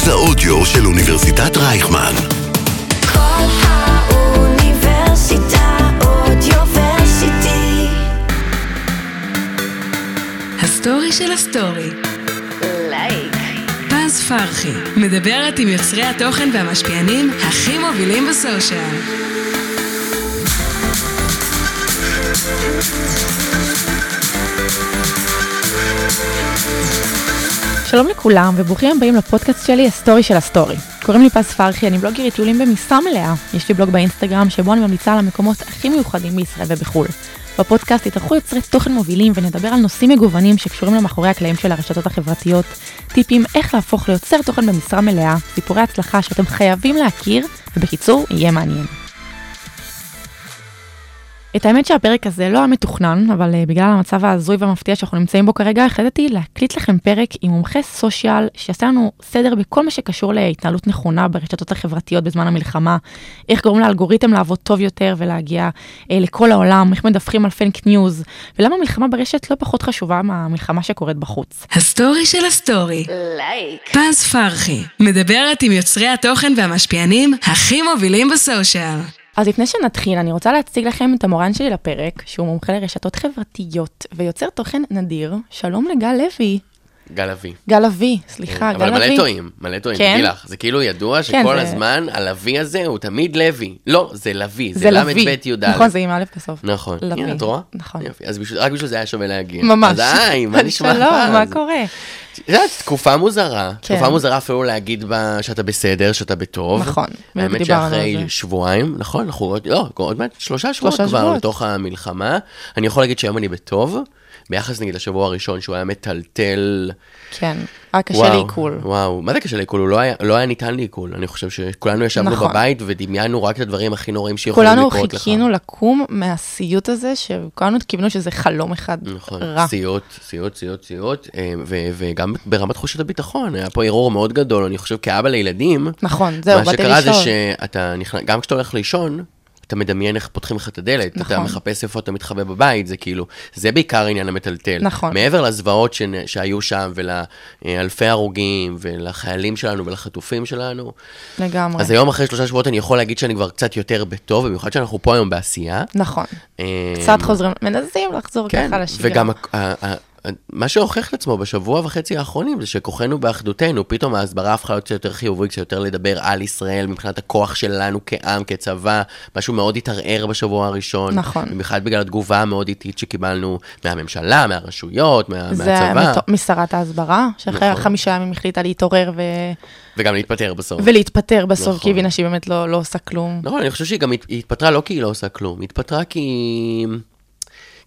מרכז האודיו של אוניברסיטת רייכמן. כל האוניברסיטה Audioversity. הסטורי של הסטורי. לייק. פז פרחי, מדברת עם יוצרי התוכן והמשפיענים הכי מובילים בסושיאל. שלום לכולם וברוכים הבאים לפודקאסט שלי, הסטורי של הסטורי. קוראים לי פז פרחי, אני בלוגרית טיולים במשרה מלאה. יש לי בלוג באינסטגרם שבו אני ממליצה על המקומות הכי מיוחדים בישראל ובחו"ל. בפודקאסט יתארחו יוצרי תוכן מובילים ונדבר על נושאים מגוונים שקשורים למאחורי הקלעים של הרשתות החברתיות, טיפים איך להפוך ליוצר תוכן במשרה מלאה, סיפורי הצלחה שאתם חייבים להכיר, ובקיצור, יהיה מעניין. את האמת שהפרק הזה לא היה מתוכנן, אבל אה, בגלל המצב ההזוי והמפתיע שאנחנו נמצאים בו כרגע, החלטתי להקליט לכם פרק עם מומחה סושיאל שיעשה לנו סדר בכל מה שקשור להתנהלות נכונה ברשתות החברתיות בזמן המלחמה, איך גורמים לאלגוריתם לעבוד טוב יותר ולהגיע אה, לכל העולם, איך מדווחים על פייק ניוז, ולמה מלחמה ברשת לא פחות חשובה מהמלחמה שקורית בחוץ. הסטורי של הסטורי. לייק. פז פרחי, מדברת עם יוצרי התוכן והמשפיענים הכי מובילים בסושיאל. אז לפני שנתחיל, אני רוצה להציג לכם את המרואיין שלי לפרק, שהוא מומחה לרשתות חברתיות ויוצר תוכן נדיר. שלום לגל לוי. גל לביא. גל לביא, סליחה, גל לביא. מלא טועים, מלא טועים, כן? תדעי לך. זה כאילו ידוע כן, שכל זה- הזמן הלוי הזה הוא תמיד לוי. לא, זה לוי, זה זה. ל"ב י"ד. נכון, זה עם א' בסוף. נכון. לוי. הנה, את רואה? נכון. יופי. אז בשביל- רק בשביל זה היה שווה להגיע. ממש. אז היי, מה נשמע? שלום, מה קורה? יודעת, תקופה מוזרה. כן. תקופה מוזרה אפילו להגיד בה שאתה בסדר, שאתה בטוב. נכון, בדיוק האמת דיברנו על שאחרי זה. שבועיים, נכון, אנחנו עוד, לא, עוד מעט שלושה שבועות כבר. לתוך המלחמה. אני יכול להגיד שהיום אני בטוב, ביחס נגיד לשבוע הראשון שהוא היה מטלטל. כן, היה קשה לעיכול. וואו, מה זה קשה לעיכול? הוא לא היה, לא היה ניתן לעיכול. אני חושב שכולנו ישבנו נכון. בבית ודמיינו רק את הדברים הכי נוראים שיכולים כולנו לקרות לך. חיכינו לקום מהסיוט הזה, שכולנו קיווינו שזה חלום אחד נכון, רע. סיוט, סיוט, סיוט, סיוט, אה, ו- וגם ברמת תחושת הביטחון, היה פה ערעור מאוד גדול, אני חושב כאבא לילדים, נכון, זהו, מה באתי שקרה זה. שאתה נכנס, גם כשאתה הולך לישון, אתה מדמיין איך פותחים לך את הדלת, אתה נכון. מחפש איפה אתה מתחבא בבית, זה כאילו, זה בעיקר העניין המטלטל. נכון. מעבר לזוועות שנ- שהיו שם, ולאלפי הרוגים, ולחיילים שלנו ולחטופים שלנו, לגמרי. אז היום אחרי שלושה שבועות אני יכול להגיד שאני כבר קצת יותר בטוב, במיוחד שאנחנו פה היום בעשייה. נכון. אה, קצת חוזרים, מנסים לחזור כן, ככה לשגרה. וגם מה שהוכיח את עצמו בשבוע וחצי האחרונים זה שכוחנו באחדותנו, פתאום ההסברה הפכה להיות יותר חיובית, יותר לדבר על ישראל מבחינת הכוח שלנו כעם, כצבא, משהו מאוד התערער בשבוע הראשון. נכון. במיוחד בגלל התגובה המאוד איטית שקיבלנו מהממשלה, מהרשויות, מה, זה מהצבא, מת- משרת ההסברה, שאחרי נכון. חמישה ימים החליטה להתעורר ו... וגם להתפטר בסוף. ולהתפטר בסוף, נכון. כי הבינה שהיא באמת לא לא עושה כלום. נכון, אני חושב שהיא גם התפטרה לא כי היא לא עושה כלום, היא התפטרה כי...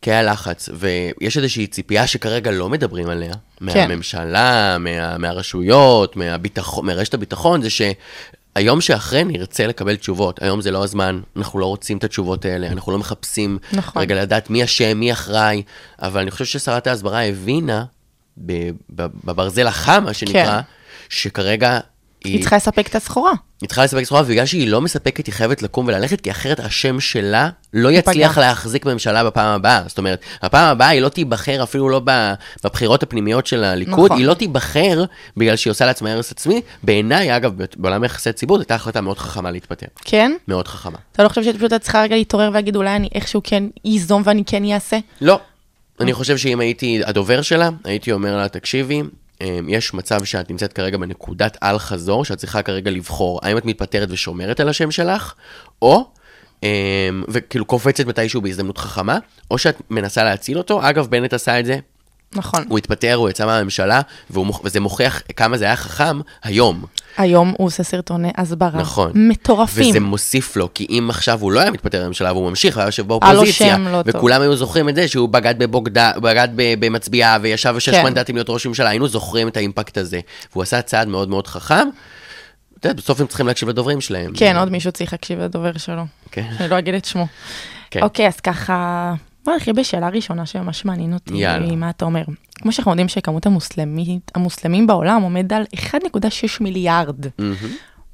כי היה לחץ, ויש איזושהי ציפייה שכרגע לא מדברים עליה, מהממשלה, מה, מהרשויות, מהביטחון, מרשת הביטחון, זה שהיום שאחרי נרצה לקבל תשובות, היום זה לא הזמן, אנחנו לא רוצים את התשובות האלה, אנחנו לא מחפשים נכון. רגע לדעת מי אשם, מי אחראי, אבל אני חושב ששרת ההסברה הבינה, בברזל החם, מה שנקרא, כן. שכרגע היא צריכה לספק את הסחורה. היא צריכה לספק סחורה, ובגלל שהיא לא מספקת, היא חייבת לקום וללכת, כי אחרת השם שלה לא. יצליח להחזיק ממשלה בפעם הבאה. זאת אומרת, בפעם הבאה היא לא תיבחר אפילו לא בבחירות הפנימיות של הליכוד, נכון. היא לא תיבחר בגלל שהיא עושה לעצמה הרס עצמי. בעיניי, אגב, בעולם יחסי ציבור, זו הייתה החלטה מאוד חכמה להתפטר. כן? מאוד חכמה. אתה לא חושב שאת פשוט צריכה רגע להתעורר ולהגיד, אולי אני איכשהו כן ייזום ואני כן אעשה? לא. אני חושב שאם הייתי הדובר שלה, הייתי אומר לה, תקשיבי, יש מצב שאת נמצאת כרגע בנקודת אל-חזור, שאת צריכה כרגע לבחור האם את מתפטרת ושומרת על השם שלך, או, אמ, וכאילו קופצת מתישהו בהזדמנות חכמה, או שאת מנסה להציל אותו. אגב, בנט עשה את זה, נכון. הוא התפטר, הוא יצא מהממשלה, והוא, וזה מוכיח כמה זה היה חכם היום. היום הוא עושה סרטוני הסברה. נכון. מטורפים. וזה מוסיף לו, כי אם עכשיו הוא לא היה מתפטר בממשלה והוא ממשיך יושב היה לו באופוזיציה, לא טוב. וכולם היו זוכרים את זה שהוא בגד בבוגדה, בגד במצביעה וישב בשש כן. מנדטים להיות ראש ממשלה, היינו זוכרים את האימפקט הזה. והוא עשה צעד מאוד מאוד חכם. אתה יודע, בסוף הם צריכים להקשיב לדוברים שלהם. כן, עוד מישהו צריך להקשיב לדובר שלו. כן. אני לא אגיד את שמו. כן. אוקיי, אז ככה, בוא נתחיל בשאלה ראשונה שממש מעניין אותי. יאללה. מה אתה אומר? כמו שאנחנו יודעים שכמות המוסלמית, המוסלמים בעולם עומד על 1.6 מיליארד,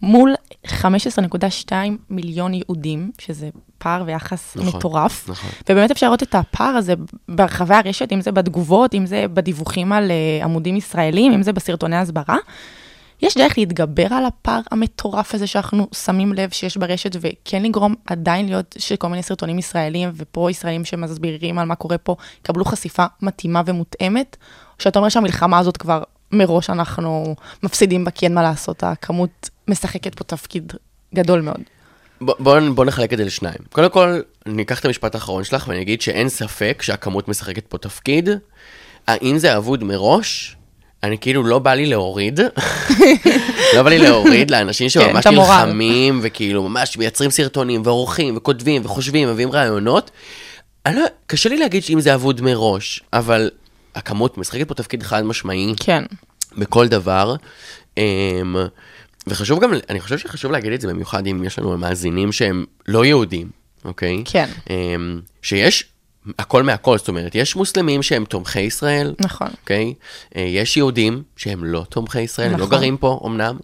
מול 15.2 מיליון יהודים, שזה פער ויחס נכון, מטורף. נכון. ובאמת אפשר לראות את הפער הזה ברחבי הרשת, אם זה בתגובות, אם זה בדיווחים על אה, עמודים ישראלים, אם זה בסרטוני הסברה. יש דרך להתגבר על הפער המטורף הזה שאנחנו שמים לב שיש ברשת, וכן לגרום עדיין להיות שכל מיני סרטונים ישראלים ופה ישראלים שמסבירים על מה קורה פה, יקבלו חשיפה מתאימה ומותאמת, או שאתה אומר שהמלחמה הזאת כבר מראש אנחנו מפסידים בה, כי אין מה לעשות, הכמות משחקת פה תפקיד גדול מאוד. בוא, בוא, בוא נחלק את זה לשניים. קודם כל, אני אקח את המשפט האחרון שלך ואני אגיד שאין ספק שהכמות משחקת פה תפקיד. האם זה אבוד מראש? אני כאילו לא בא לי להוריד, לא בא לי להוריד לאנשים שממש את המורל. נלחמים וכאילו ממש מייצרים סרטונים ועורכים וכותבים וחושבים, מביאים רעיונות. אני לא, קשה לי להגיד שאם זה אבוד מראש, אבל הכמות משחקת פה תפקיד חד משמעי. כן, בכל דבר. אמ, וחשוב גם, אני חושב שחשוב להגיד את זה במיוחד אם יש לנו מאזינים שהם לא יהודים, אוקיי? כן. אמ, שיש הכל מהכל, זאת אומרת, יש מוסלמים שהם תומכי ישראל, נכון. אוקיי? אה, יש יהודים שהם לא תומכי ישראל, הם לא נכון. גרים פה אמנם,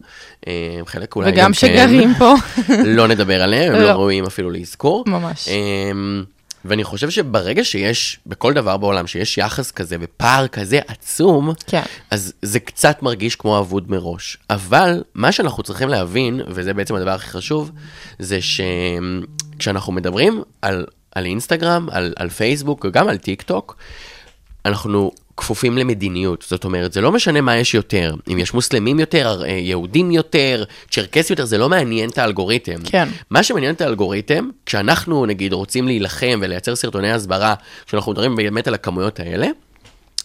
אה, חלק אולי גם וגם כן. שגרים פה. לא נדבר עליהם, הם לא. לא ראויים אפילו לאזכור. ממש. אמ, ואני חושב שברגע שיש, בכל דבר בעולם, שיש יחס כזה ופער כזה עצום, כן. אז זה קצת מרגיש כמו אבוד מראש. אבל מה שאנחנו צריכים להבין, וזה בעצם הדבר הכי חשוב, זה שכשאנחנו מדברים על, על אינסטגרם, על, על פייסבוק וגם על טיק טוק, אנחנו כפופים למדיניות. זאת אומרת, זה לא משנה מה יש יותר. אם יש מוסלמים יותר, אה, יהודים יותר, צ'רקסים יותר, זה לא מעניין את האלגוריתם. כן. מה שמעניין את האלגוריתם, כשאנחנו נגיד רוצים להילחם ולייצר סרטוני הסברה, כשאנחנו מדברים באמת על הכמויות האלה,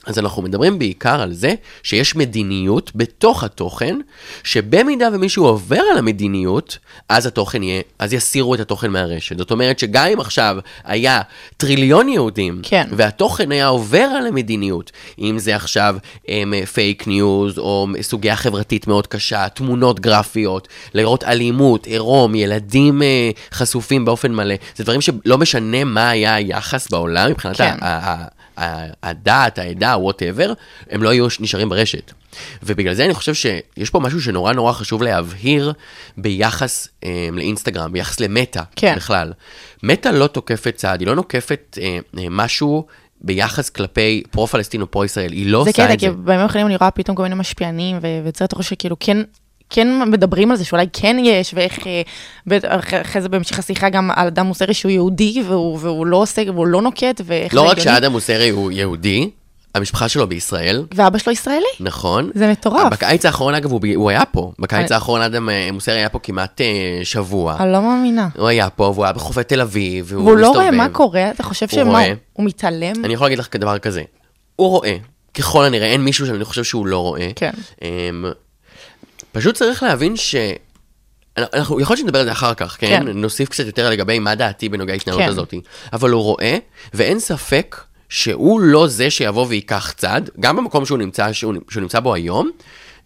אז אנחנו מדברים בעיקר על זה שיש מדיניות בתוך התוכן, שבמידה ומישהו עובר על המדיניות, אז התוכן יהיה, אז יסירו את התוכן מהרשת. זאת אומרת שגם אם עכשיו היה טריליון יהודים, כן. והתוכן היה עובר על המדיניות, אם זה עכשיו פייק ניוז, או סוגיה חברתית מאוד קשה, תמונות גרפיות, לראות אלימות, עירום, ילדים אה, חשופים באופן מלא, זה דברים שלא משנה מה היה היחס בעולם מבחינת כן. ה- ה- ה- הדת, העדה, whatever, הם לא יהיו נשארים ברשת. ובגלל זה אני חושב שיש פה משהו שנורא נורא חשוב להבהיר ביחס אה, לאינסטגרם, ביחס למטא כן. בכלל. מטא לא תוקפת צעד, היא לא נוקפת אה, משהו ביחס כלפי פרו-פלסטין או פרו-ישראל, היא לא זה עושה קטע, את זה. כי בימים האחרונים אני רואה פתאום כל מיני משפיענים ויוצרת ראש שכאילו כן... כן מדברים על זה שאולי כן יש, ואיך אה, אחרי זה בהמשך השיחה גם על אדם מוסרי שהוא יהודי והוא, והוא לא עושה, והוא לא נוקט, ואיך לא זה רק הגיוני. שאדם מוסרי הוא יהודי, המשפחה שלו בישראל, ואבא שלו ישראלי. נכון. זה מטורף. בקיץ האחרון, אגב, הוא, הוא היה פה. בקיץ אני- האחרון אדם אה, מוסרי היה פה כמעט אה, שבוע. אני לא מאמינה. הוא היה פה, והוא היה בחופי תל אביב, והוא והוא לא מסתובב. רואה מה קורה, אתה חושב הוא שמה, רואה. הוא מתעלם? אני יכול להגיד לך דבר כזה, הוא רואה, ככל הנראה, אין מישהו שאני חושב שהוא לא רואה. כן. אמ, פשוט צריך להבין ש... אנחנו, יכול להיות שנדבר על זה אחר כך, כן? כן. נוסיף קצת יותר לגבי מה דעתי בנוגע להתנהלות כן. הזאת. אבל הוא רואה, ואין ספק שהוא לא זה שיבוא וייקח צד, גם במקום שהוא נמצא, שהוא, שהוא נמצא בו היום.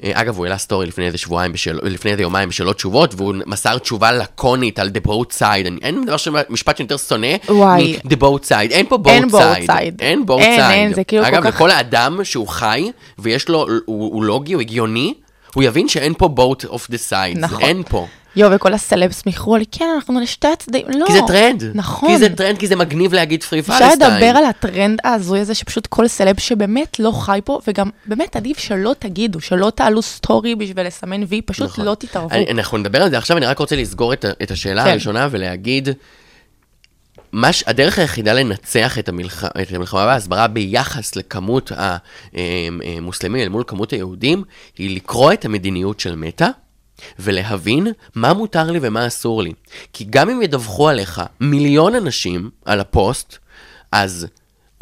אה, אגב, הוא העלה סטורי לפני איזה שבועיים, בשאל, לפני איזה יומיים בשאלות תשובות, והוא מסר תשובה לקונית על The Boat Side. אני, אין דבר ש... משפט שיותר שונא וואי. מ-The Boat Side. אין פה Boat אין Side. boat side. אין Boat אין, Side. אין, זה כאילו אגב, כל כך- לכל האדם שהוא חי, ויש לו, הוא, הוא לוגי, הוא הגיוני, הוא יבין שאין פה boat of the sides, נכון. אין פה. יואו, וכל הסלבס מיכרו לי, כן, אנחנו לשתי הצדדים, לא. כי זה טרנד. נכון. כי זה טרנד, כי זה מגניב להגיד פרי אפשר פלסטיין. לדבר על הטרנד ההזוי הזה, שפשוט כל סלב שבאמת לא חי פה, וגם באמת עדיף שלא תגידו, שלא תעלו סטורי בשביל לסמן וי, פשוט נכון. לא תתערבו. אני, אנחנו נדבר על זה עכשיו, אני רק רוצה לסגור את, את השאלה כן. הראשונה ולהגיד, מש, הדרך היחידה לנצח את, המלח, את המלחמה בהסברה ביחס לכמות המוסלמים אל מול כמות היהודים, היא לקרוא את המדיניות של מטא. ולהבין מה מותר לי ומה אסור לי. כי גם אם ידווחו עליך מיליון אנשים על הפוסט, אז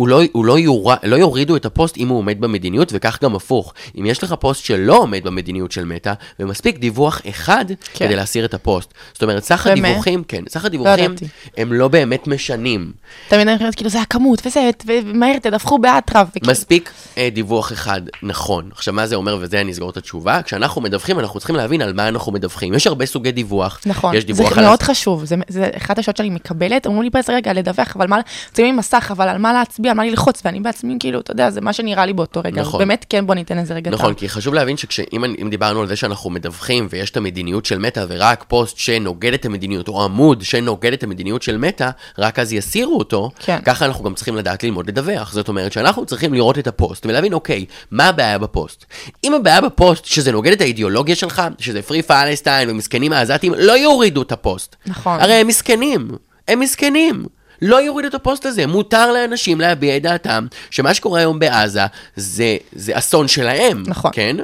הוא לא, הוא לא, יור, לא יורידו את הפוסט אם הוא עומד במדיניות, וכך גם הפוך. אם יש לך פוסט שלא עומד במדיניות של מטא, ומספיק דיווח אחד כן. כדי להסיר את הפוסט. זאת אומרת, סך באמת? הדיווחים, כן, סך הדיווחים, ידעתי. הם לא באמת משנים. תמיד אני חושבת, כאילו, זה הכמות, וזה, ומהר תדווחו באטרף. וכאילו- מספיק אה, דיווח אחד נכון. עכשיו, מה זה אומר, וזה אני אסגור את התשובה? כשאנחנו מדווחים, אנחנו צריכים להבין על מה אנחנו מדווחים. יש הרבה סוגי דיווח. נכון, יש דיווח זה על... מאוד חשוב, זה, זה אחת השעות שאני מקבלת, אמרו לי רגע לדווח, אבל מה, יוצאים עם מסך, אבל על מה להצביע, על מה ללחוץ, ואני בעצמי, כאילו, אתה יודע, זה מה שנראה לי באותו רגע. נכון. באמת, כן, בוא ניתן לזה רגע נכון. כי חשוב להבין שכשאם אני- אם דיברנו על זה שאנחנו מדווחים ויש את המדיניות של מטא ורק פוסט שנוגד את המדיניות, או עמוד שנוגד את המדיניות של מטא, רק אז יסירו אותו, כן. ככה אנחנו גם צריכים לדעת ללמוד לדווח. זאת אומרת שאנחנו צריכים לראות את הפוסט ולהבין, אוקיי, מה הבעיה בפוסט? אם הבעיה בפוסט שזה נוגד את האידיאולוגיה שלך, שזה free Palestine ומסכנים העזתים, לא יורידו את הפוסט. נכון. הרי הם מסכנים, הם מסכנים. לא יורידו את הפוסט הזה, מותר לאנשים להביע את דעתם שמה שקורה היום בעזה זה, זה אסון שלהם, נכון. כן?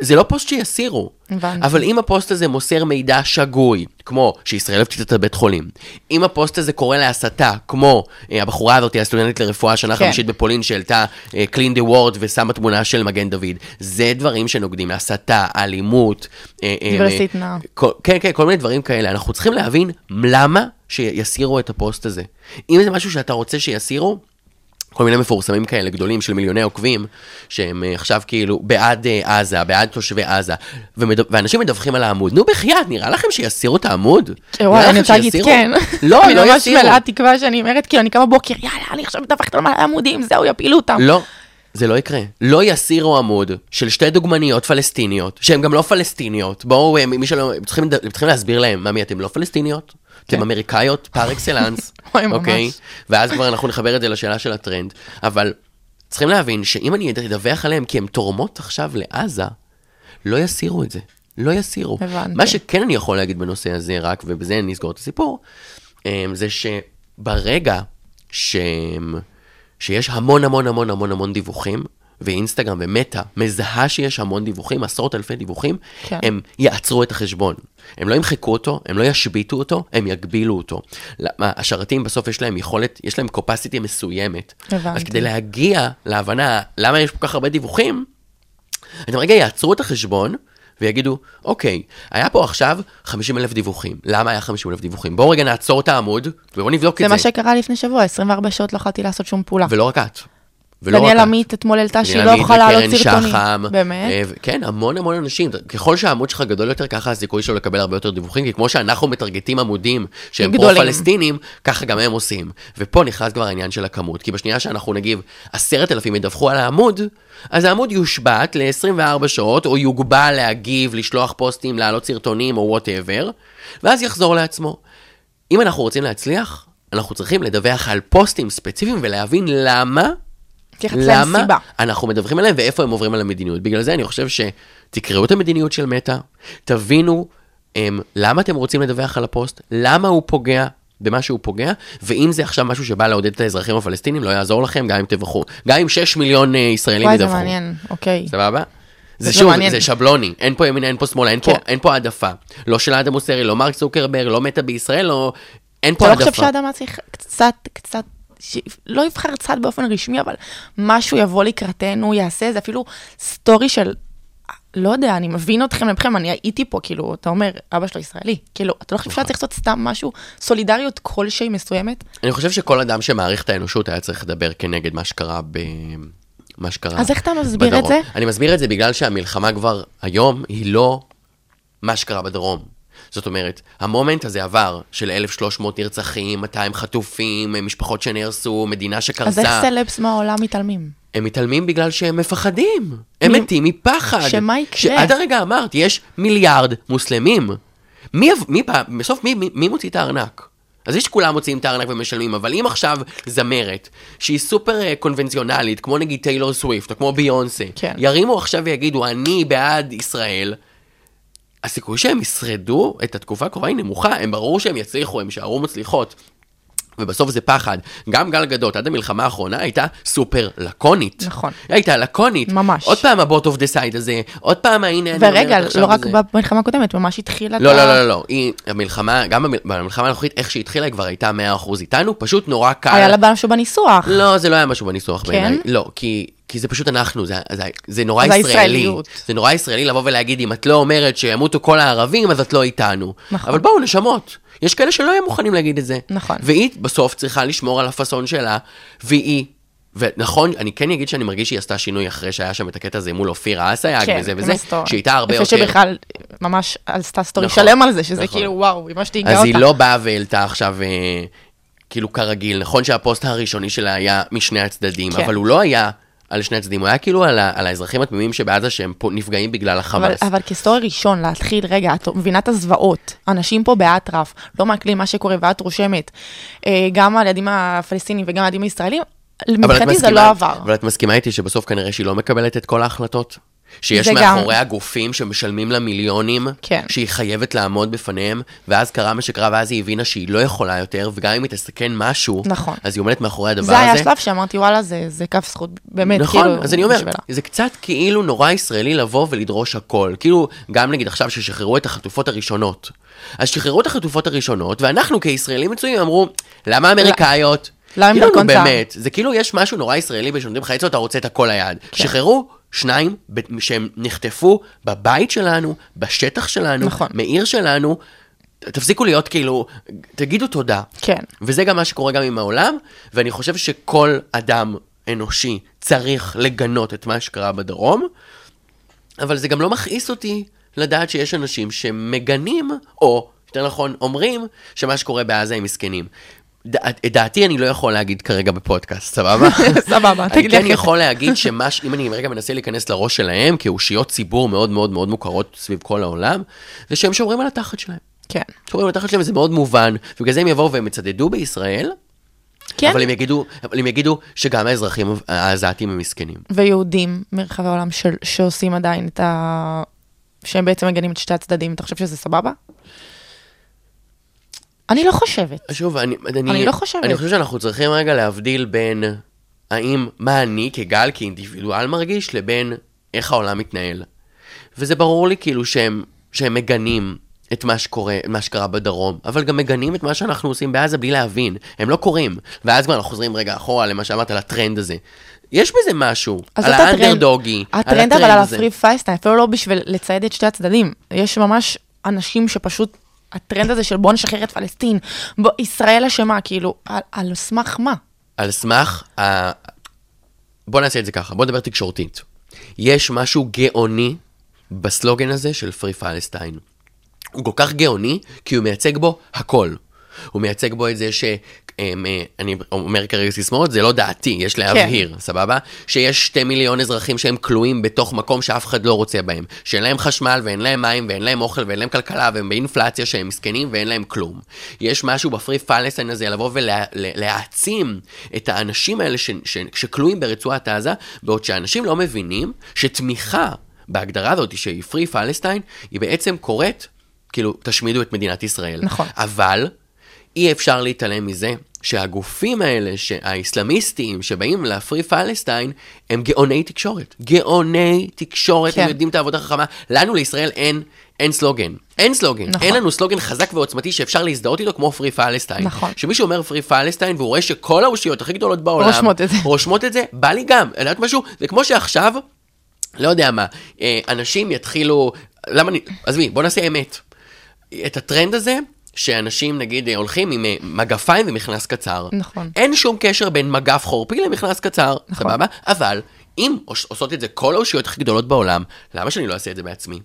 זה לא פוסט שיסירו. הבנתי. אבל אם הפוסט הזה מוסר מידע שגוי, כמו שישראל הפציצה את הבית חולים, אם הפוסט הזה קורא להסתה, כמו אה, הבחורה הזאת, הסטודנטית לרפואה שנה כן. חמישית בפולין, שהעלתה אה, clean the word ושמה תמונה של מגן דוד, זה דברים שנוגדים להסתה, אלימות. אה, אה, דברי אה, שטנה. כל, כן, כן, כל מיני דברים כאלה. אנחנו צריכים להבין למה שיסירו את הפוסט הזה. אם זה משהו שאתה רוצה שיסירו, כל מיני מפורסמים כאלה גדולים של מיליוני עוקבים, שהם אה, עכשיו כאילו בעד אה, עזה, בעד תושבי עזה, ומד... ואנשים מדווחים על העמוד. נו בחייאת, נראה לכם שיסירו את העמוד? אה, וואי, אני רוצה להגיד? כן. לא, אני לא ממש יסירו. מלאת תקווה שאני אומרת, כאילו, אני קמה בוקר, יאללה, אני עכשיו מדווחת על העמודים, זהו, יפילו אותם. לא, זה לא יקרה. לא יסירו עמוד של שתי דוגמניות פלסטיניות, שהן גם לא פלסטיניות. בואו, מי שלא, צריכים, צריכים להסביר להם, ממי, אתם לא פלסטיניות? אתם אמריקאיות פר אקסלנס. אוקיי? ואז כבר אנחנו נחבר את זה לשאלה של הטרנד. אבל צריכים להבין שאם אני אדווח עליהם כי הן תורמות עכשיו לעזה, לא יסירו את זה. לא יסירו. הבנתי. מה שכן אני יכול להגיד בנושא הזה, רק, ובזה אני אסגור את הסיפור, אמ, זה שברגע ש... שיש המון המון המון המון המון דיווחים, ואינסטגרם ומטא מזהה שיש המון דיווחים, עשרות אלפי דיווחים, כן. הם יעצרו את החשבון. הם לא ימחקו אותו, הם לא ישביתו אותו, הם יגבילו אותו. השרתים בסוף יש להם יכולת, יש להם קופסיטי מסוימת. הבנתי. אז כדי להגיע להבנה למה יש כל כך הרבה דיווחים, אתם רגע יעצרו את החשבון ויגידו, אוקיי, היה פה עכשיו 50 אלף דיווחים. למה היה 50 אלף דיווחים? בואו רגע נעצור את העמוד ובואו נבדוק זה את זה. מה שקרה לפני שבוע, 24 שעות לא יכולתי לעשות שום פעולה. ולא רק את. ולא רק דניאל. עמית אתמול העלתה שהיא לא יכולה וקרן סרטונים. שחם. באמת? אה, כן, המון המון אנשים. ככל שהעמוד שלך גדול יותר, ככה הסיכוי שלו לקבל הרבה יותר דיווחים, כי כמו שאנחנו מטרגטים עמודים שהם. פרו-פלסטינים, ככה גם הם עושים. ופה נכנס כבר העניין של הכמות, כי בשנייה שאנחנו נגיב, עשרת אלפים ידווחו על העמוד, אז העמוד יושבת ל-24 שעות, או יוגבל להגיב, לשלוח פוסטים, להעלות סרטונים, או whatever, ואז יחזור לעצמו. אם אנחנו רוצים להצליח, אנחנו צריכים לדווח על פוסטים ספציפיים ולהבין למה צריך לתת להם למה סיבה. אנחנו מדווחים עליהם ואיפה הם עוברים על המדיניות. בגלל זה אני חושב שתקראו את המדיניות של מטא, תבינו הם, למה אתם רוצים לדווח על הפוסט, למה הוא פוגע במה שהוא פוגע, ואם זה עכשיו משהו שבא לעודד את האזרחים הפלסטינים, לא יעזור לכם גם אם תבחרו. גם אם 6 מיליון אה, ישראלים וואי, זה. מעניין, אוקיי. סבבה? זה זה שוב, מעניין. זה שבלוני, אין פה ימין, אין פה שמאלה, אין, פה, כן. אין פה העדפה. לא של אדם מוסרי, לא מרק צוקרברג, לא מטא בישראל, לא... אין פה אתה לא העדפה. חושב שאדם צריך קצת, קצת, ש... לא יבחר צד באופן רשמי, אבל משהו יבוא לקראתנו, יעשה איזה אפילו סטורי של, לא יודע, אני מבין אתכם לבכם, אני הייתי פה, כאילו, אתה אומר, אבא שלו ישראלי. כאילו, אתה לא חושב שהיה צריך לעשות סתם משהו, סולידריות כלשהי מסוימת? אני חושב שכל אדם שמעריך את האנושות היה צריך לדבר כנגד מה שקרה ב... מה שקרה אז איך אתה מסביר את בדרום. זה? אני מסביר את זה בגלל שהמלחמה כבר היום היא לא מה שקרה בדרום. זאת אומרת, המומנט הזה עבר של 1,300 נרצחים, 200 חטופים, משפחות שנהרסו, מדינה אז איך שקרסה. סלבס מהעולם מתעלמים? הם מתעלמים בגלל שהם מפחדים. הם מי- מתים מפחד. שמה יקרה? שעד הרגע אמרת, יש מיליארד מוסלמים. מי, מי, בסוף מי, מי, מי מוציא את הארנק? אז יש כולם מוציאים את הארנק ומשלמים, אבל אם עכשיו זמרת, שהיא סופר אה, קונבנציונלית, כמו נגיד טיילור סוויפט, או כמו ביונסה, כן. ירימו עכשיו ויגידו, אני בעד ישראל, הסיכוי שהם ישרדו את התקופה הקרובה היא נמוכה, הם ברור שהם יצליחו, הם יישארו מצליחות. ובסוף זה פחד. גם גל גדות, עד המלחמה האחרונה, הייתה סופר לקונית. נכון. הייתה לקונית. ממש. עוד פעם ה both of the sides הזה, עוד פעם הנה אני ורגע, לא רק זה. במלחמה הקודמת, ממש התחילה את לא. לא, לא, לא, לא, היא, המלחמה, גם במל- במלחמה הנוכחית, איך שהיא התחילה, היא כבר הייתה 100% איתנו, פשוט נורא קל. היה לה משהו בניסוח. לא, זה לא היה משהו בניסוח כן? בעיניי. לא, כי, כי זה פשוט אנחנו, זה, זה, זה נורא זה ישראלי. הישראליות. זה נורא ישראלי לבוא ולהגיד, אם את לא אומרת שימותו כל הערבים, אז את לא איתנו. נכון. אבל בואו, נשמות. יש כאלה שלא יהיו מוכנים להגיד את זה. נכון. והיא בסוף צריכה לשמור על הפאסון שלה, והיא... ונכון, אני כן אגיד שאני מרגיש שהיא עשתה שינוי אחרי שהיה שם את הקטע הזה מול אופירה אסייג כן, וזה וזה. שהיא הייתה הרבה יותר... שבכלל, ממש עשתה סטורי נכון, שלם על זה, שזה נכון. כאילו, וואו, ממש תהיגה אז אותה. היא לא באה והעלתה עכשיו... אה, כאילו כרגיל. נכון שהפוסט הראשוני שלה היה משני הצדדים, כן. אבל הוא לא היה על שני הצדדים, הוא היה כאילו על, ה- על האזרחים התמימים שבעזה שהם פה נפגעים בגלל אבל, החמאס. אבל כסטורי ראשון, להתחיל, רגע, את מבינה את הזוועות. אנשים פה באטרף, לא מעכלים מה שקורה, ואת רושמת, אה, גם על ידים הפלסטינים וגם על ידים הישראלים, אבל מבחינתי זה לא עבר. אבל את מסכימה איתי שבסוף כנראה שהיא לא מקבלת את כל ההחלטות? שיש זה גם- מאחוריה גופים שמשלמים לה מיליונים, כן. שהיא חייבת לעמוד בפניהם, ואז קרה מה שקרה, ואז היא הבינה שהיא לא יכולה יותר, וגם אם היא תסכן משהו, נכון. אז היא עומדת מאחורי הדבר זה היה הזה. השלב שאמרתי, וואלה, זה, זה כף זכות, באמת, נכון, כאילו, אז אני אומר, בשבילה. זה קצת כאילו נורא ישראלי לבוא ולדרוש הכל. כאילו, גם נגיד עכשיו ששחררו את החטופות הראשונות. אז שחררו את החטופות הראשונות, ואנחנו כישראלים מצויים אמרו, למה האמריקאיות? למה עם כאילו, נו, דרכון זר? באמת, זה כאילו יש משהו נורא ישראלי בשנותנים לך עצות, אתה רוצה את הכל ליד. כן. שחררו שניים שהם נחטפו בבית שלנו, בשטח שלנו, נכון. מעיר שלנו. תפסיקו להיות כאילו, תגידו תודה. כן. וזה גם מה שקורה גם עם העולם, ואני חושב שכל אדם אנושי צריך לגנות את מה שקרה בדרום, אבל זה גם לא מכעיס אותי לדעת שיש אנשים שמגנים, או יותר נכון, אומרים שמה שקורה בעזה הם מסכנים. את דעתי אני לא יכול להגיד כרגע בפודקאסט, סבבה? סבבה, אני תגיד לי כן אחרי. יכול להגיד שאם אני רגע מנסה להיכנס לראש שלהם, כאושיות ציבור מאוד מאוד מאוד מוכרות סביב כל העולם, זה שהם שומרים על התחת שלהם. כן. שומרים על התחת שלהם וזה מאוד מובן, ובגלל זה הם יבואו והם יצדדו בישראל, כן. אבל הם יגידו, אבל הם יגידו שגם האזרחים העזתים הם מסכנים. ויהודים מרחבי העולם של, שעושים עדיין את ה... שהם בעצם מגנים את שתי הצדדים, אתה חושב שזה סבבה? אני לא חושבת. שוב, אני, אני, אני לא חושבת. אני חושב שאנחנו צריכים רגע להבדיל בין האם, מה אני כגל, כאינדיבידואל מרגיש, לבין איך העולם מתנהל. וזה ברור לי כאילו שהם, שהם מגנים את מה שקורה, מה שקרה בדרום, אבל גם מגנים את מה שאנחנו עושים בעזה בלי להבין. הם לא קוראים. ואז כבר אנחנו חוזרים רגע אחורה למה שאמרת על הטרנד הזה. יש בזה משהו, על הטרנד- האנדרדוגי, על הטרנד אבל על הזה. הפרי פייסטיין, אפילו לא בשביל לצייד את שתי הצדדים. יש ממש אנשים שפשוט, הטרנד הזה של בוא נשחרר את פלסטין, בוא, ישראל אשמה, כאילו, על, על סמך מה? על סמך, ה... בוא נעשה את זה ככה, בוא נדבר תקשורתית. יש משהו גאוני בסלוגן הזה של פרי פלסטיין. הוא כל כך גאוני, כי הוא מייצג בו הכל. הוא מייצג בו את זה ש... אמ, אה, אני אומר כרגע סיסמאות, זה לא דעתי, יש להבהיר, סבבה? שיש שתי מיליון אזרחים שהם כלואים בתוך מקום שאף אחד לא רוצה בהם. שאין להם חשמל ואין להם מים ואין להם אוכל ואין להם כלכלה והם באינפלציה שהם מסכנים ואין להם כלום. יש משהו בפרי פלסטיין הזה לבוא ולהעצים את האנשים האלה ש, ש, שכלואים ברצועת עזה, בעוד שאנשים לא מבינים שתמיכה בהגדרה הזאת שהיא פרי פלסטיין, היא בעצם קוראת, כאילו, תשמידו את מדינת ישראל. נכון. אבל אי אפשר להתעלם מזה שהגופים האלה, האסלאמיסטים שבאים להפרי פלסטיין, הם גאוני תקשורת. גאוני תקשורת, כן. הם יודעים את העבודה החכמה. לנו, לישראל, אין, אין סלוגן. אין סלוגן. נכון. אין לנו סלוגן חזק ועוצמתי שאפשר להזדהות איתו כמו פרי פלסטיין. נכון. כשמישהו אומר פרי פלסטיין והוא רואה שכל האושיות הכי גדולות בעולם רושמות את זה. רושמות את זה, בא לי גם. יודעת משהו? זה כמו שעכשיו, לא יודע מה, אה, אנשים יתחילו, למה אני, עזבי, בוא נעשה אמת. את הטרנד הזה, שאנשים נגיד הולכים עם אה, מגפיים ומכנס קצר. נכון. אין שום קשר בין מגף חורפי למכנס קצר, נכון. סבבה? אבל אם עוש- עושות את זה כל האושיות הכי גדולות בעולם, למה שאני לא אעשה את זה בעצמי?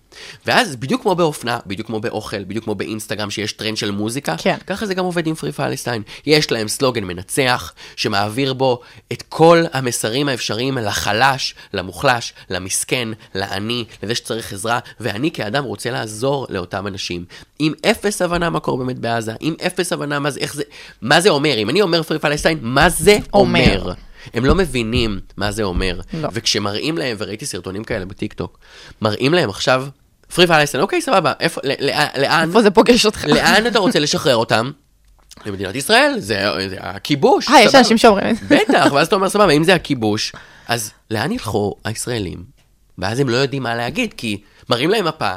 ואז בדיוק כמו באופנה, בדיוק כמו באוכל, בדיוק כמו באינסטגרם שיש טרנד של מוזיקה, כן. ככה זה גם עובד עם free Palestine. יש להם סלוגן מנצח, שמעביר בו את כל המסרים האפשריים לחלש, למוחלש, למסכן, לעני, לזה שצריך עזרה, ואני כאדם רוצה לעזור לאותם אנשים. עם אפס הבנה מה קורה באמת בעזה, עם אפס הבנה מה זה, איך זה, מה זה אומר. אם אני אומר פרי פלסטיין, מה זה אומר. אומר? הם לא מבינים מה זה אומר. לא. וכשמראים להם, וראיתי סרטונים כאלה בטיקטוק, מראים להם עכשיו, פרי פלסטיין, אוקיי, סבבה, איפה, לאן, איפה זה פוגש אותך? לאן אתה רוצה לשחרר אותם? למדינת ישראל, זה, זה הכיבוש. אה, יש. אנשים שאומרים את זה. בטח, ואז אתה אומר, סבבה, אם זה הכיבוש, אז לאן ילכו הישראלים? ואז הם לא יודעים מה להגיד, כי מראים להם מפה,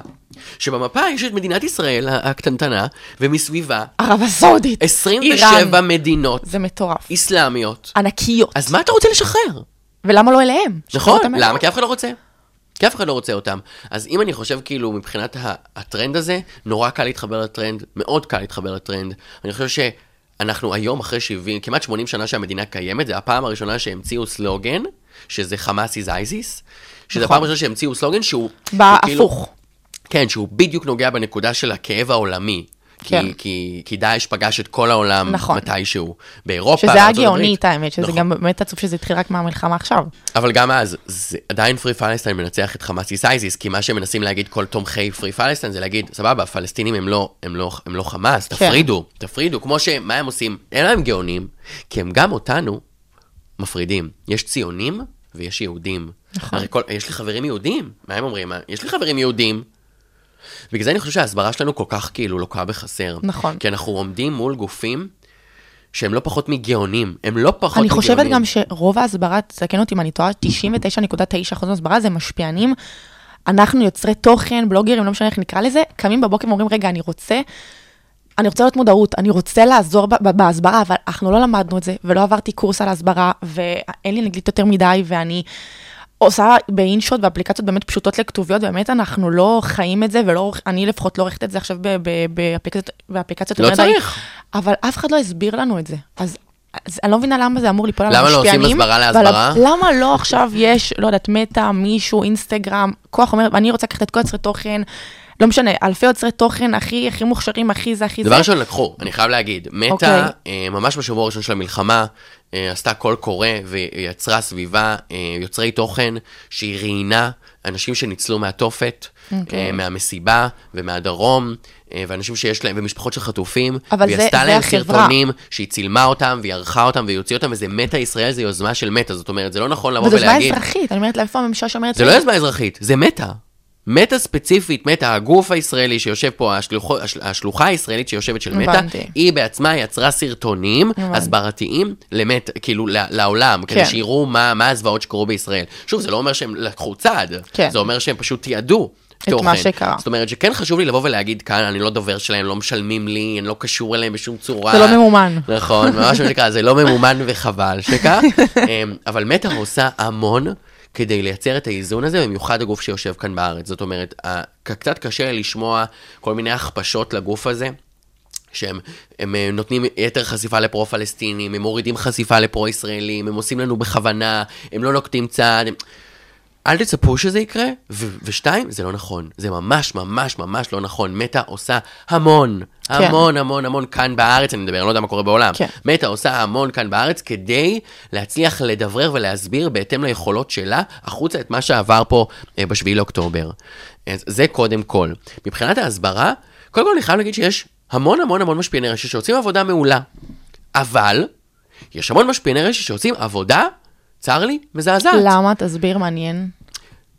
שבמפה יש את מדינת ישראל הקטנטנה, ומסביבה ערב הסעודית. 27 איראן. מדינות זה מטורף. איסלאמיות. ענקיות. אז מה אתה רוצה לשחרר? ולמה לא אליהם? נכון, אליהם. למה? כי אף אחד לא רוצה. כי אף אחד לא רוצה אותם. אז אם אני חושב כאילו מבחינת הטרנד הזה, נורא קל להתחבר לטרנד, מאוד קל להתחבר לטרנד. אני חושב שאנחנו היום, אחרי 70, כמעט 80 שנה שהמדינה קיימת, זה הפעם הראשונה שהמציאו סלוגן, שזה חמאס is ISIS, שזה נכון. הפעם הראשונה שהמציאו סלוגן שהוא... בא שהוא כאילו- הפוך. כן, שהוא בדיוק נוגע בנקודה של הכאב העולמי. כן. כי, כי, כי דאעש פגש את כל העולם נכון. מתישהו. באירופה, שזה היה. גאונית, האמת, שזה נכון. גם באמת עצוב שזה התחיל רק מהמלחמה עכשיו. אבל גם אז, זה עדיין free Palestine מנצח את חמאס is ISIS, כי מה שמנסים להגיד כל תומכי free Palestine זה להגיד, סבבה, הפלסטינים הם לא, הם לא, הם לא חמאס, תפרידו, תפרידו, כמו שמה הם עושים? אין להם גאונים, כי הם גם אותנו מפרידים. יש ציונים ויש יהודים. נכון. הרי כל, יש לי חברים יהודים, מה הם אומרים? יש לי חברים יהודים. בגלל זה אני חושב שההסברה שלנו כל כך כאילו לוקה בחסר. נכון. כי אנחנו עומדים מול גופים שהם לא פחות מגאונים, הם לא פחות אני מגאונים. חושבת גם שרוב ההסברה, תתקן אותי אם אני טועה, 99.9% מההסברה זה משפיענים. אנחנו יוצרי תוכן, בלוגרים, לא משנה איך נקרא לזה, קמים בבוקר ואומרים, רגע, אני רוצה, אני רוצה להיות מודעות, אני רוצה לעזור בהסברה, אבל אנחנו לא למדנו את זה, ולא עברתי קורס על הסברה, ואין לי נגלית יותר מדי, ואני עושה באינשוט ואפליקציות באמת פשוטות לכתוביות, באמת אנחנו לא חיים את זה, ולא, אני לפחות לא עורכת את זה עכשיו באפליקציות, באפליקציות לא צריך. אבל אף אחד לא הסביר לנו את זה. אז, אז אני לא מבינה למה זה אמור ליפול על למה לא המשפיענים. עושים הסברה ועל- להסברה? למה לא עכשיו יש, לא יודעת, מטא, מישהו, אינסטגרם, כוח אומר, אני רוצה לקחת את כל יוצרי תוכן, לא משנה, אלפי יוצרי תוכן הכי, הכי מוכשרים, הכי זה, הכי זה. דבר ראשון לקחו, אני חייב להגיד, מטא, אוקיי. אה, ממש בשבוע הראשון של המלחמה, אה, עשתה קול קורא ויצרה סביבה אה, יוצרי תוכן שהיא ראיינה אנשים שניצלו מהתופת, אוקיי. אה, מהמסיבה ומהדרום, ואנשים שיש להם, ומשפחות של חטופים, אבל והיא זה- עשתה זה להם החברה. סרטונים שהיא צילמה אותם, והיא ערכה אותם, והיא הוציאה אותם, וזה מטא ישראל, זה יוזמה של מטא, זאת אומרת, זה לא נכון לבוא וזו יוזמה ולהגיד... אזרחית, אני אומרת לה, איפה הממשלה שאומרת... זה לא יוזמה אזרחית, זה מטא. מטא ספציפית, מטא, הגוף הישראלי שיושב פה, השלוחו, השל- השלוחה הישראלית שיושבת של מטא, הבנתי. היא בעצמה יצרה סרטונים הבנתי. הסברתיים למטא, כאילו לעולם, כדי כן. שיראו מה, מה הזוועות שקרו בישראל. שוב, זה לא אומר שהם לקחו צעד, כן. זה אומר שהם פשוט תיעדו. את תוכן. מה שקרה. זאת אומרת שכן חשוב לי לבוא ולהגיד כאן, אני לא דובר שלהם, לא משלמים לי, אני לא קשור אליהם בשום צורה. זה לא ממומן. נכון, ממש מה שנקרא, זה לא ממומן וחבל שכך. אמ, אבל מטא עושה המון כדי לייצר את האיזון הזה, במיוחד הגוף שיושב כאן בארץ. זאת אומרת, קצת קשה לשמוע כל מיני הכפשות לגוף הזה. שהם הם אה, נותנים יתר חשיפה לפרו-פלסטינים, הם מורידים חשיפה לפרו-ישראלים, הם עושים לנו בכוונה, הם לא נוקטים צעד. הם... אל תצפו שזה יקרה, ו- ושתיים, זה לא נכון. זה ממש ממש ממש לא נכון. מטא עושה המון, כן. המון המון המון כאן בארץ, אני מדבר, אני לא יודע מה קורה בעולם. כן. מטא עושה המון כאן בארץ כדי להצליח לדברר ולהסביר בהתאם ליכולות שלה החוצה את מה שעבר פה אה, בשביעי לאוקטובר. אז זה קודם כל. מבחינת ההסברה, קודם כל אני חייב להגיד שיש המון המון המון משפיעני רשת שעושים עבודה מעולה. אבל, יש המון משפיעני רשת שעושים עבודה, צר לי, מזעזעת. למה? תסביר, מעניין.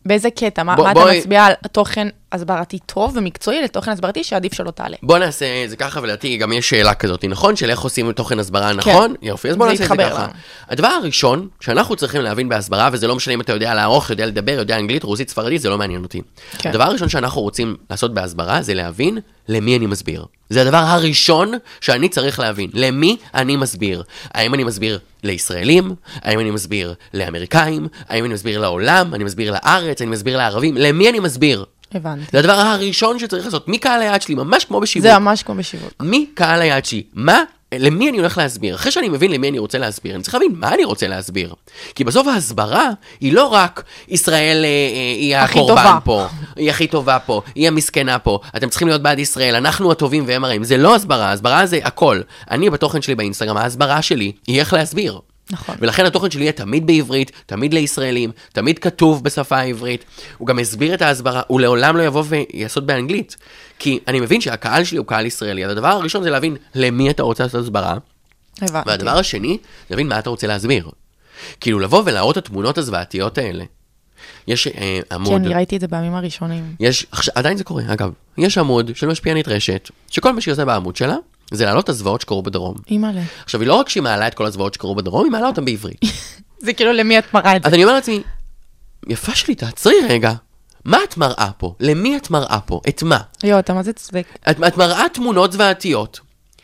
באיזה קטע? מה, בוא- מה אתה בואי- מצביע על תוכן הסברתי טוב ומקצועי לתוכן הסברתי שעדיף שלא תעלה? בוא נעשה את זה ככה, ולדעתי גם יש שאלה כזאת, נכון? של איך עושים תוכן הסברה נכון? יופי, אז בוא נעשה את זה ככה. לנו. הדבר הראשון שאנחנו צריכים להבין בהסברה, וזה לא משנה אם אתה יודע לערוך, יודע לדבר, יודע אנגלית, רוסית, ספרדית, זה לא מעניין אותי. כן. הדבר הראשון שאנחנו רוצים לעשות בהסברה, זה להבין למי אני מסביר. זה הדבר הראשון שאני צריך להבין, למי אני מסביר. האם אני מסביר לישראלים? האם אני מסביר לאמריקאים? האם אני מסביר לעולם? אני מסביר לארץ? אני מסביר לערבים? למי אני מסביר? הבנתי. זה הדבר הראשון שצריך לעשות, מי קהל היעד שלי, ממש כמו בשיווק. זה ממש כמו בשיווק. מי קהל היעד שלי? מה? למי אני הולך להסביר? אחרי שאני מבין למי אני רוצה להסביר, אני צריך להבין מה אני רוצה להסביר. כי בסוף ההסברה היא לא רק ישראל אה, אה, היא הקורבן טובה. פה, היא הכי טובה פה, היא המסכנה פה, אתם צריכים להיות בעד ישראל, אנחנו הטובים והם הרעים. זה לא הסברה, הסברה זה הכל. אני בתוכן שלי באינסטגרם, ההסברה שלי היא איך להסביר. נכון. ולכן התוכן שלי יהיה תמיד בעברית, תמיד לישראלים, תמיד כתוב בשפה העברית. הוא גם הסביר את ההסברה, הוא לעולם לא יבוא ויעשות באנגלית. כי אני מבין שהקהל שלי הוא קהל ישראלי, אז הדבר הראשון זה להבין למי אתה רוצה לעשות הסברה, הבנתי. והדבר השני, זה להבין מה אתה רוצה להסביר. כאילו לבוא ולהראות את התמונות הזוועתיות האלה. יש אה, עמוד, כן, אני ראיתי את זה בימים הראשונים. יש, עכשיו, עדיין זה קורה, אגב, יש עמוד של משפיענית רשת, שכל מה שהיא עושה בעמוד שלה, זה להעלות את הזוועות שקרו בדרום. אימא'לה. עכשיו, היא לא רק שהיא מעלה את כל הזוועות שקרו בדרום, היא מעלה אותן בעברית. זה כאילו למי את מראה את זה? אז אני אומר לעצמי, יפה שלי, תעצרי רגע. מה את מראה פה? למי את מראה פה? את מה? יואו, אתה מה זה צודק. את, את מראה תמונות זוועתיות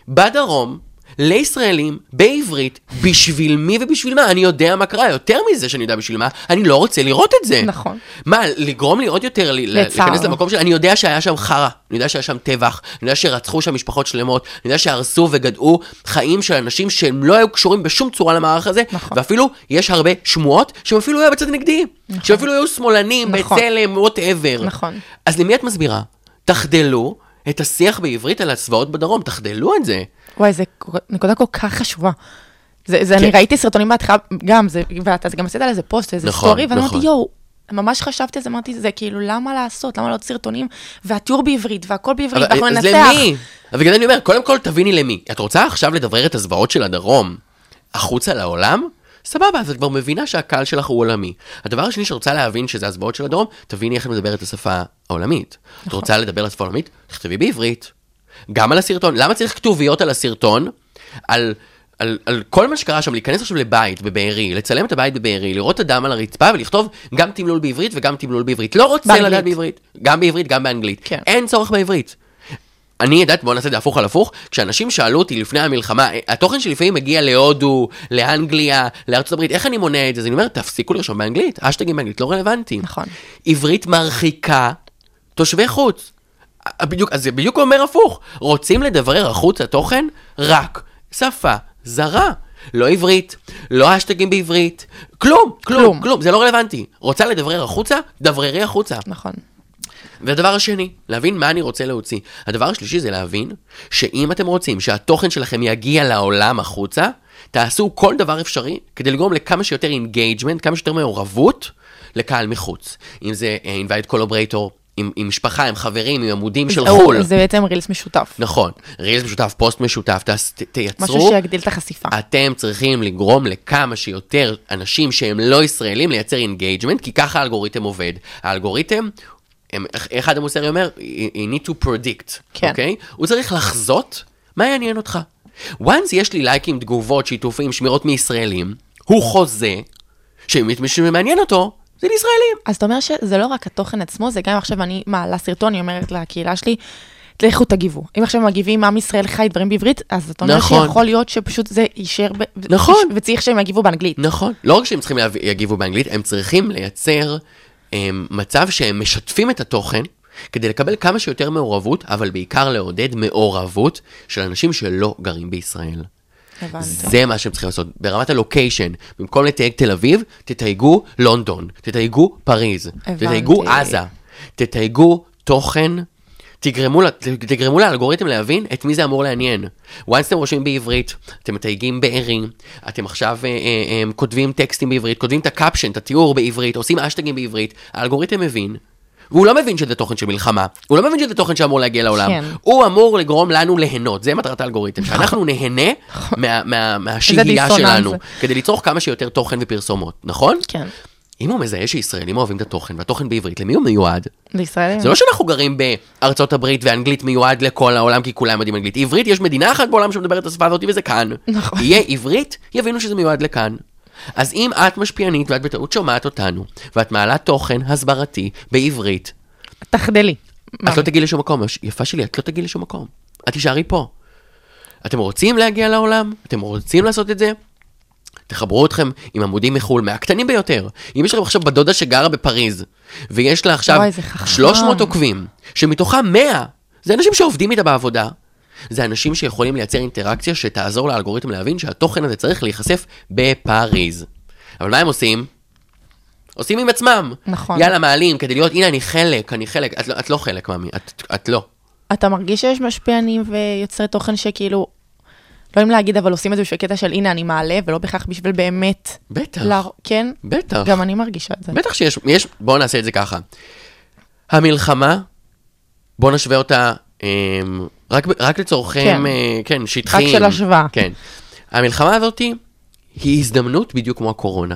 בדרום, לישראלים, בעברית, בשביל מי ובשביל מה? אני יודע מה קרה, יותר מזה שאני יודע בשביל מה, אני לא רוצה לראות את זה. נכון. מה, לגרום לי עוד יותר. להיכנס למקום של... אני יודע שהיה שם חרא, אני יודע שהיה שם טבח, אני יודע שרצחו שם משפחות שלמות, אני יודע שהרסו וגדעו חיים של אנשים שהם לא היו קשורים בשום צורה למערך הזה, נכון. ואפילו יש הרבה שמועות שהם אפילו היו בצד נגדי, שהם אפילו היו שמאלנים, נכון. בצלם, whatever. נכון. אז למי את מסבירה? תחדלו את השיח בעברית על הזוועות בדרום, תחדלו את זה. וואי, זו נקודה כל כך חשובה. זה, זה, כן. אני ראיתי סרטונים בהתחלה, גם, זה, ואתה גם עשית על איזה פוסט, איזה נכון, סטורי, ואני נכון. אמרתי, יואו, ממש חשבתי על זה, אמרתי, זה כאילו, למה לעשות? למה לעוד סרטונים? והתיאור בעברית, והכל בעברית, אבל ואנחנו אז ננצח. למי? אבל בגלל אני אומר, קודם כל תביני למי. את רוצה עכשיו לדברר את הזוועות של הדרום החוצה לעולם? סבבה, אז את כבר מבינה שהקהל שלך הוא עולמי. הדבר השני שרוצה להבין שזה הזוועות של הדרום, תביני איך את מדברת את השפה העולמית. את נכון. רוצה לדבר על השפה העולמית? תכתבי בעברית. גם על הסרטון. למה צריך כתוביות על הסרטון? על... על, על כל מה שקרה שם, להיכנס עכשיו לבית בבארי, לצלם את הבית בבארי, לראות אדם על הרצפה ולכתוב גם תמלול בעברית וגם תמלול בעברית. לא רוצה באנגלית. לדעת בעברית. גם בעברית, גם באנגלית. כן. אין צורך בעברית. אני יודעת, בואו נעשה את זה הפוך על הפוך, כשאנשים שאלו אותי לפני המלחמה, התוכן שלפעמים מגיע להודו, לאנגליה, לארצות הברית, איך אני מונע את זה? אז אני אומר, תפסיקו לרשום באנגלית, אשטגים באנגלית לא רלוונטי. נכון. עברית מרחיקה תושבי חוץ. בדיוק, אז זה בדיוק אומר הפוך. רוצים לדברר החוצה תוכן? רק שפה זרה. לא עברית, לא אשטגים בעברית, כלום, כלום, כלום. כלום, זה לא רלוונטי. רוצה לדברר החוצה? דבררי החוצה. נכון. והדבר השני, להבין מה אני רוצה להוציא. הדבר השלישי זה להבין שאם אתם רוצים שהתוכן שלכם יגיע לעולם החוצה, תעשו כל דבר אפשרי כדי לגרום לכמה שיותר engagement, כמה שיותר מעורבות לקהל מחוץ. אם זה אה, invite collaborator, עם, עם משפחה, עם חברים, עם עמודים של חו"ל. זה בעצם רילס משותף. נכון, רילס משותף, פוסט משותף, ת, תייצרו. משהו שיגדיל את החשיפה. אתם צריכים לגרום לכמה שיותר אנשים שהם לא ישראלים לייצר engagement, כי ככה האלגוריתם עובד. האלגוריתם, הם, איך אדם מוסרי אומר, you you need to predict, כן. אוקיי? הוא צריך לחזות מה יעניין אותך. once יש לי לייקים, תגובות, שיתופים, שמירות מישראלים, הוא חוזה שמי שמעניין אותו זה לישראלים. אז אתה אומר שזה לא רק התוכן עצמו, זה גם עכשיו אני מעלה סרטון, אני אומרת לקהילה שלי, לכו תגיבו. אם עכשיו מגיבים עם ישראל חי דברים בעברית, אז אתה אומר נכון. שיכול להיות שפשוט זה יישאר, ב... נכון. וצריך שהם יגיבו באנגלית. נכון. לא רק שהם צריכים יגיבו באנגלית, הם צריכים לייצר מצב שהם משתפים את התוכן כדי לקבל כמה שיותר מעורבות, אבל בעיקר לעודד מעורבות של אנשים שלא גרים בישראל. הבנתי. זה מה שהם צריכים לעשות. ברמת הלוקיישן, במקום לתייג תל אביב, תתייגו לונדון, תתייגו פריז, הבנתי. תתייגו עזה, תתייגו תוכן, תגרמו, תגרמו לאלגוריתם להבין את מי זה אמור לעניין. once אתם רושמים בעברית, אתם מתייגים בארי, אתם עכשיו אה, אה, אה, כותבים טקסטים בעברית, כותבים את הקפשן, את התיאור בעברית, עושים אשטגים בעברית, האלגוריתם מבין. והוא לא מבין שזה תוכן של מלחמה, הוא לא מבין שזה תוכן שאמור להגיע לעולם, כן. הוא אמור לגרום לנו ליהנות, זה מטרת האלגוריתם, שאנחנו נהנה מה, מה, מהשהייה שלנו. כדי לצרוך כמה שיותר תוכן ופרסומות, נכון? כן. אם הוא מזהה שישראלים אוהבים את התוכן, והתוכן בעברית, למי הוא מיועד? לישראלים. זה לא שאנחנו גרים בארצות הברית ואנגלית מיועד לכל העולם כי כולם יודעים אנגלית. עברית, יש מדינה אחת בעולם שמדברת את השפה הזאת וזה כאן. נכון. יהיה עברית, יבינו שזה מיועד לכאן. אז אם את משפיענית ואת בטעות שומעת אותנו, ואת מעלה תוכן הסברתי בעברית, תחדלי. את לא תגיעי לשום מקום. יפה שלי, את לא תגיעי לשום מקום. את תישארי פה. אתם רוצים להגיע לעולם? אתם רוצים לעשות את זה? תחברו אתכם עם עמודים מחו"ל, מהקטנים ביותר. אם יש לכם עכשיו בת דודה שגרה בפריז, ויש לה עכשיו חכם. 300 עוקבים, שמתוכם 100, זה אנשים שעובדים איתה בעבודה. זה אנשים שיכולים לייצר אינטראקציה שתעזור לאלגוריתם להבין שהתוכן הזה צריך להיחשף בפריז. אבל מה הם עושים? עושים עם עצמם. נכון. יאללה, מעלים, כדי להיות, הנה, אני חלק, אני חלק. את לא, את לא חלק, מאמי, את, את לא. אתה מרגיש שיש משפיענים ויוצרי תוכן שכאילו, לא יודעים להגיד, אבל עושים את זה בשביל קטע של הנה אני מעלה, ולא בהכרח בשביל באמת. בטח. לה... כן? בטח. גם אני מרגישה את זה. בטח שיש, יש, בואו נעשה את זה ככה. המלחמה, בואו נשווה אותה אמ, רק, רק לצורכם, כן. כן, כן שטחיים. של השוואה. כן. המלחמה הזאת היא הזדמנות בדיוק כמו הקורונה.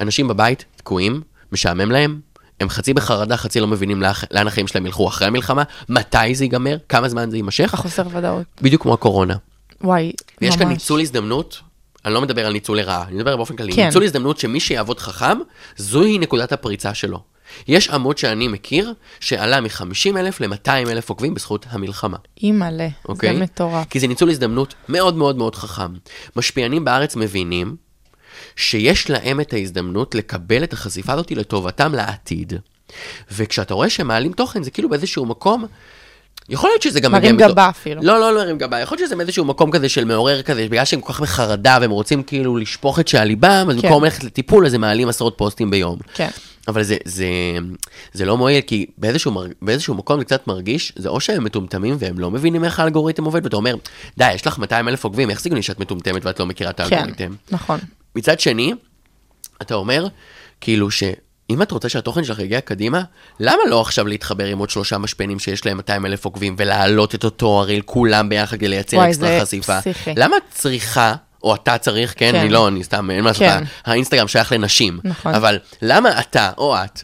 אנשים בבית תקועים, משעמם להם, הם חצי בחרדה, חצי לא מבינים לאן החיים שלהם ילכו אחרי המלחמה, מתי זה ייגמר, כמה זמן זה יימשך, החוסר ודאות. בדיוק כמו הקורונה. וואי. ויש כאן ניצול הזדמנות, אני לא מדבר על ניצול לרעה, אני מדבר באופן כללי. כן. ניצול הזדמנות שמי שיעבוד חכם, זוהי נקודת הפריצה שלו. יש עמוד שאני מכיר, שעלה מ-50 אלף ל-200 אלף עוקבים בזכות המלחמה, אימא'לה, אוקיי? זה מטורף. כי זה ניצול הזדמנות מאוד מאוד מאוד חכם. משפיענים בארץ מבינים שיש להם את ההזדמנות לקבל את החשיפה הזאת לטובתם לעתיד. וכשאתה רואה שהם מעלים תוכן, זה כאילו באיזשהו מקום, יכול להיות שזה גם מרים מתוך- גבה אפילו. לא, לא, לא מרים גבה, יכול להיות שזה מאיזשהו מקום כזה של מעורר כזה, בגלל שהם כל כך בחרדה והם רוצים כאילו לשפוך את שעל ליבם, אז כן. במקום ללכת לטיפול, אז הם מעלים עשרות פוסטים ביום. כן. אבל זה, זה, זה לא מועיל, כי באיזשהו, מר- באיזשהו מקום זה קצת מרגיש, זה או שהם מטומטמים והם לא מבינים איך האלגוריתם עובד, ואתה אומר, די, יש לך 200 אלף עוקבים, איך זה הגיוני שאת מטומטמת ואת לא מכירה את כן, האלגוריתם? נכון. מצד שני, אתה אומר, כאילו שאם את רוצה שהתוכן שלך יגיע קדימה, למה לא עכשיו להתחבר עם עוד שלושה משפיענים שיש להם 200 אלף עוקבים ולהעלות את אותו הריל כולם ביחד כדי לייצר אקסטרה חשיפה? פסיכי. למה את צריכה... או אתה צריך, כן? כן. אני לא, אני סתם, אין מה לעשות, כן. האינסטגרם שייך לנשים. נכון. אבל למה אתה או את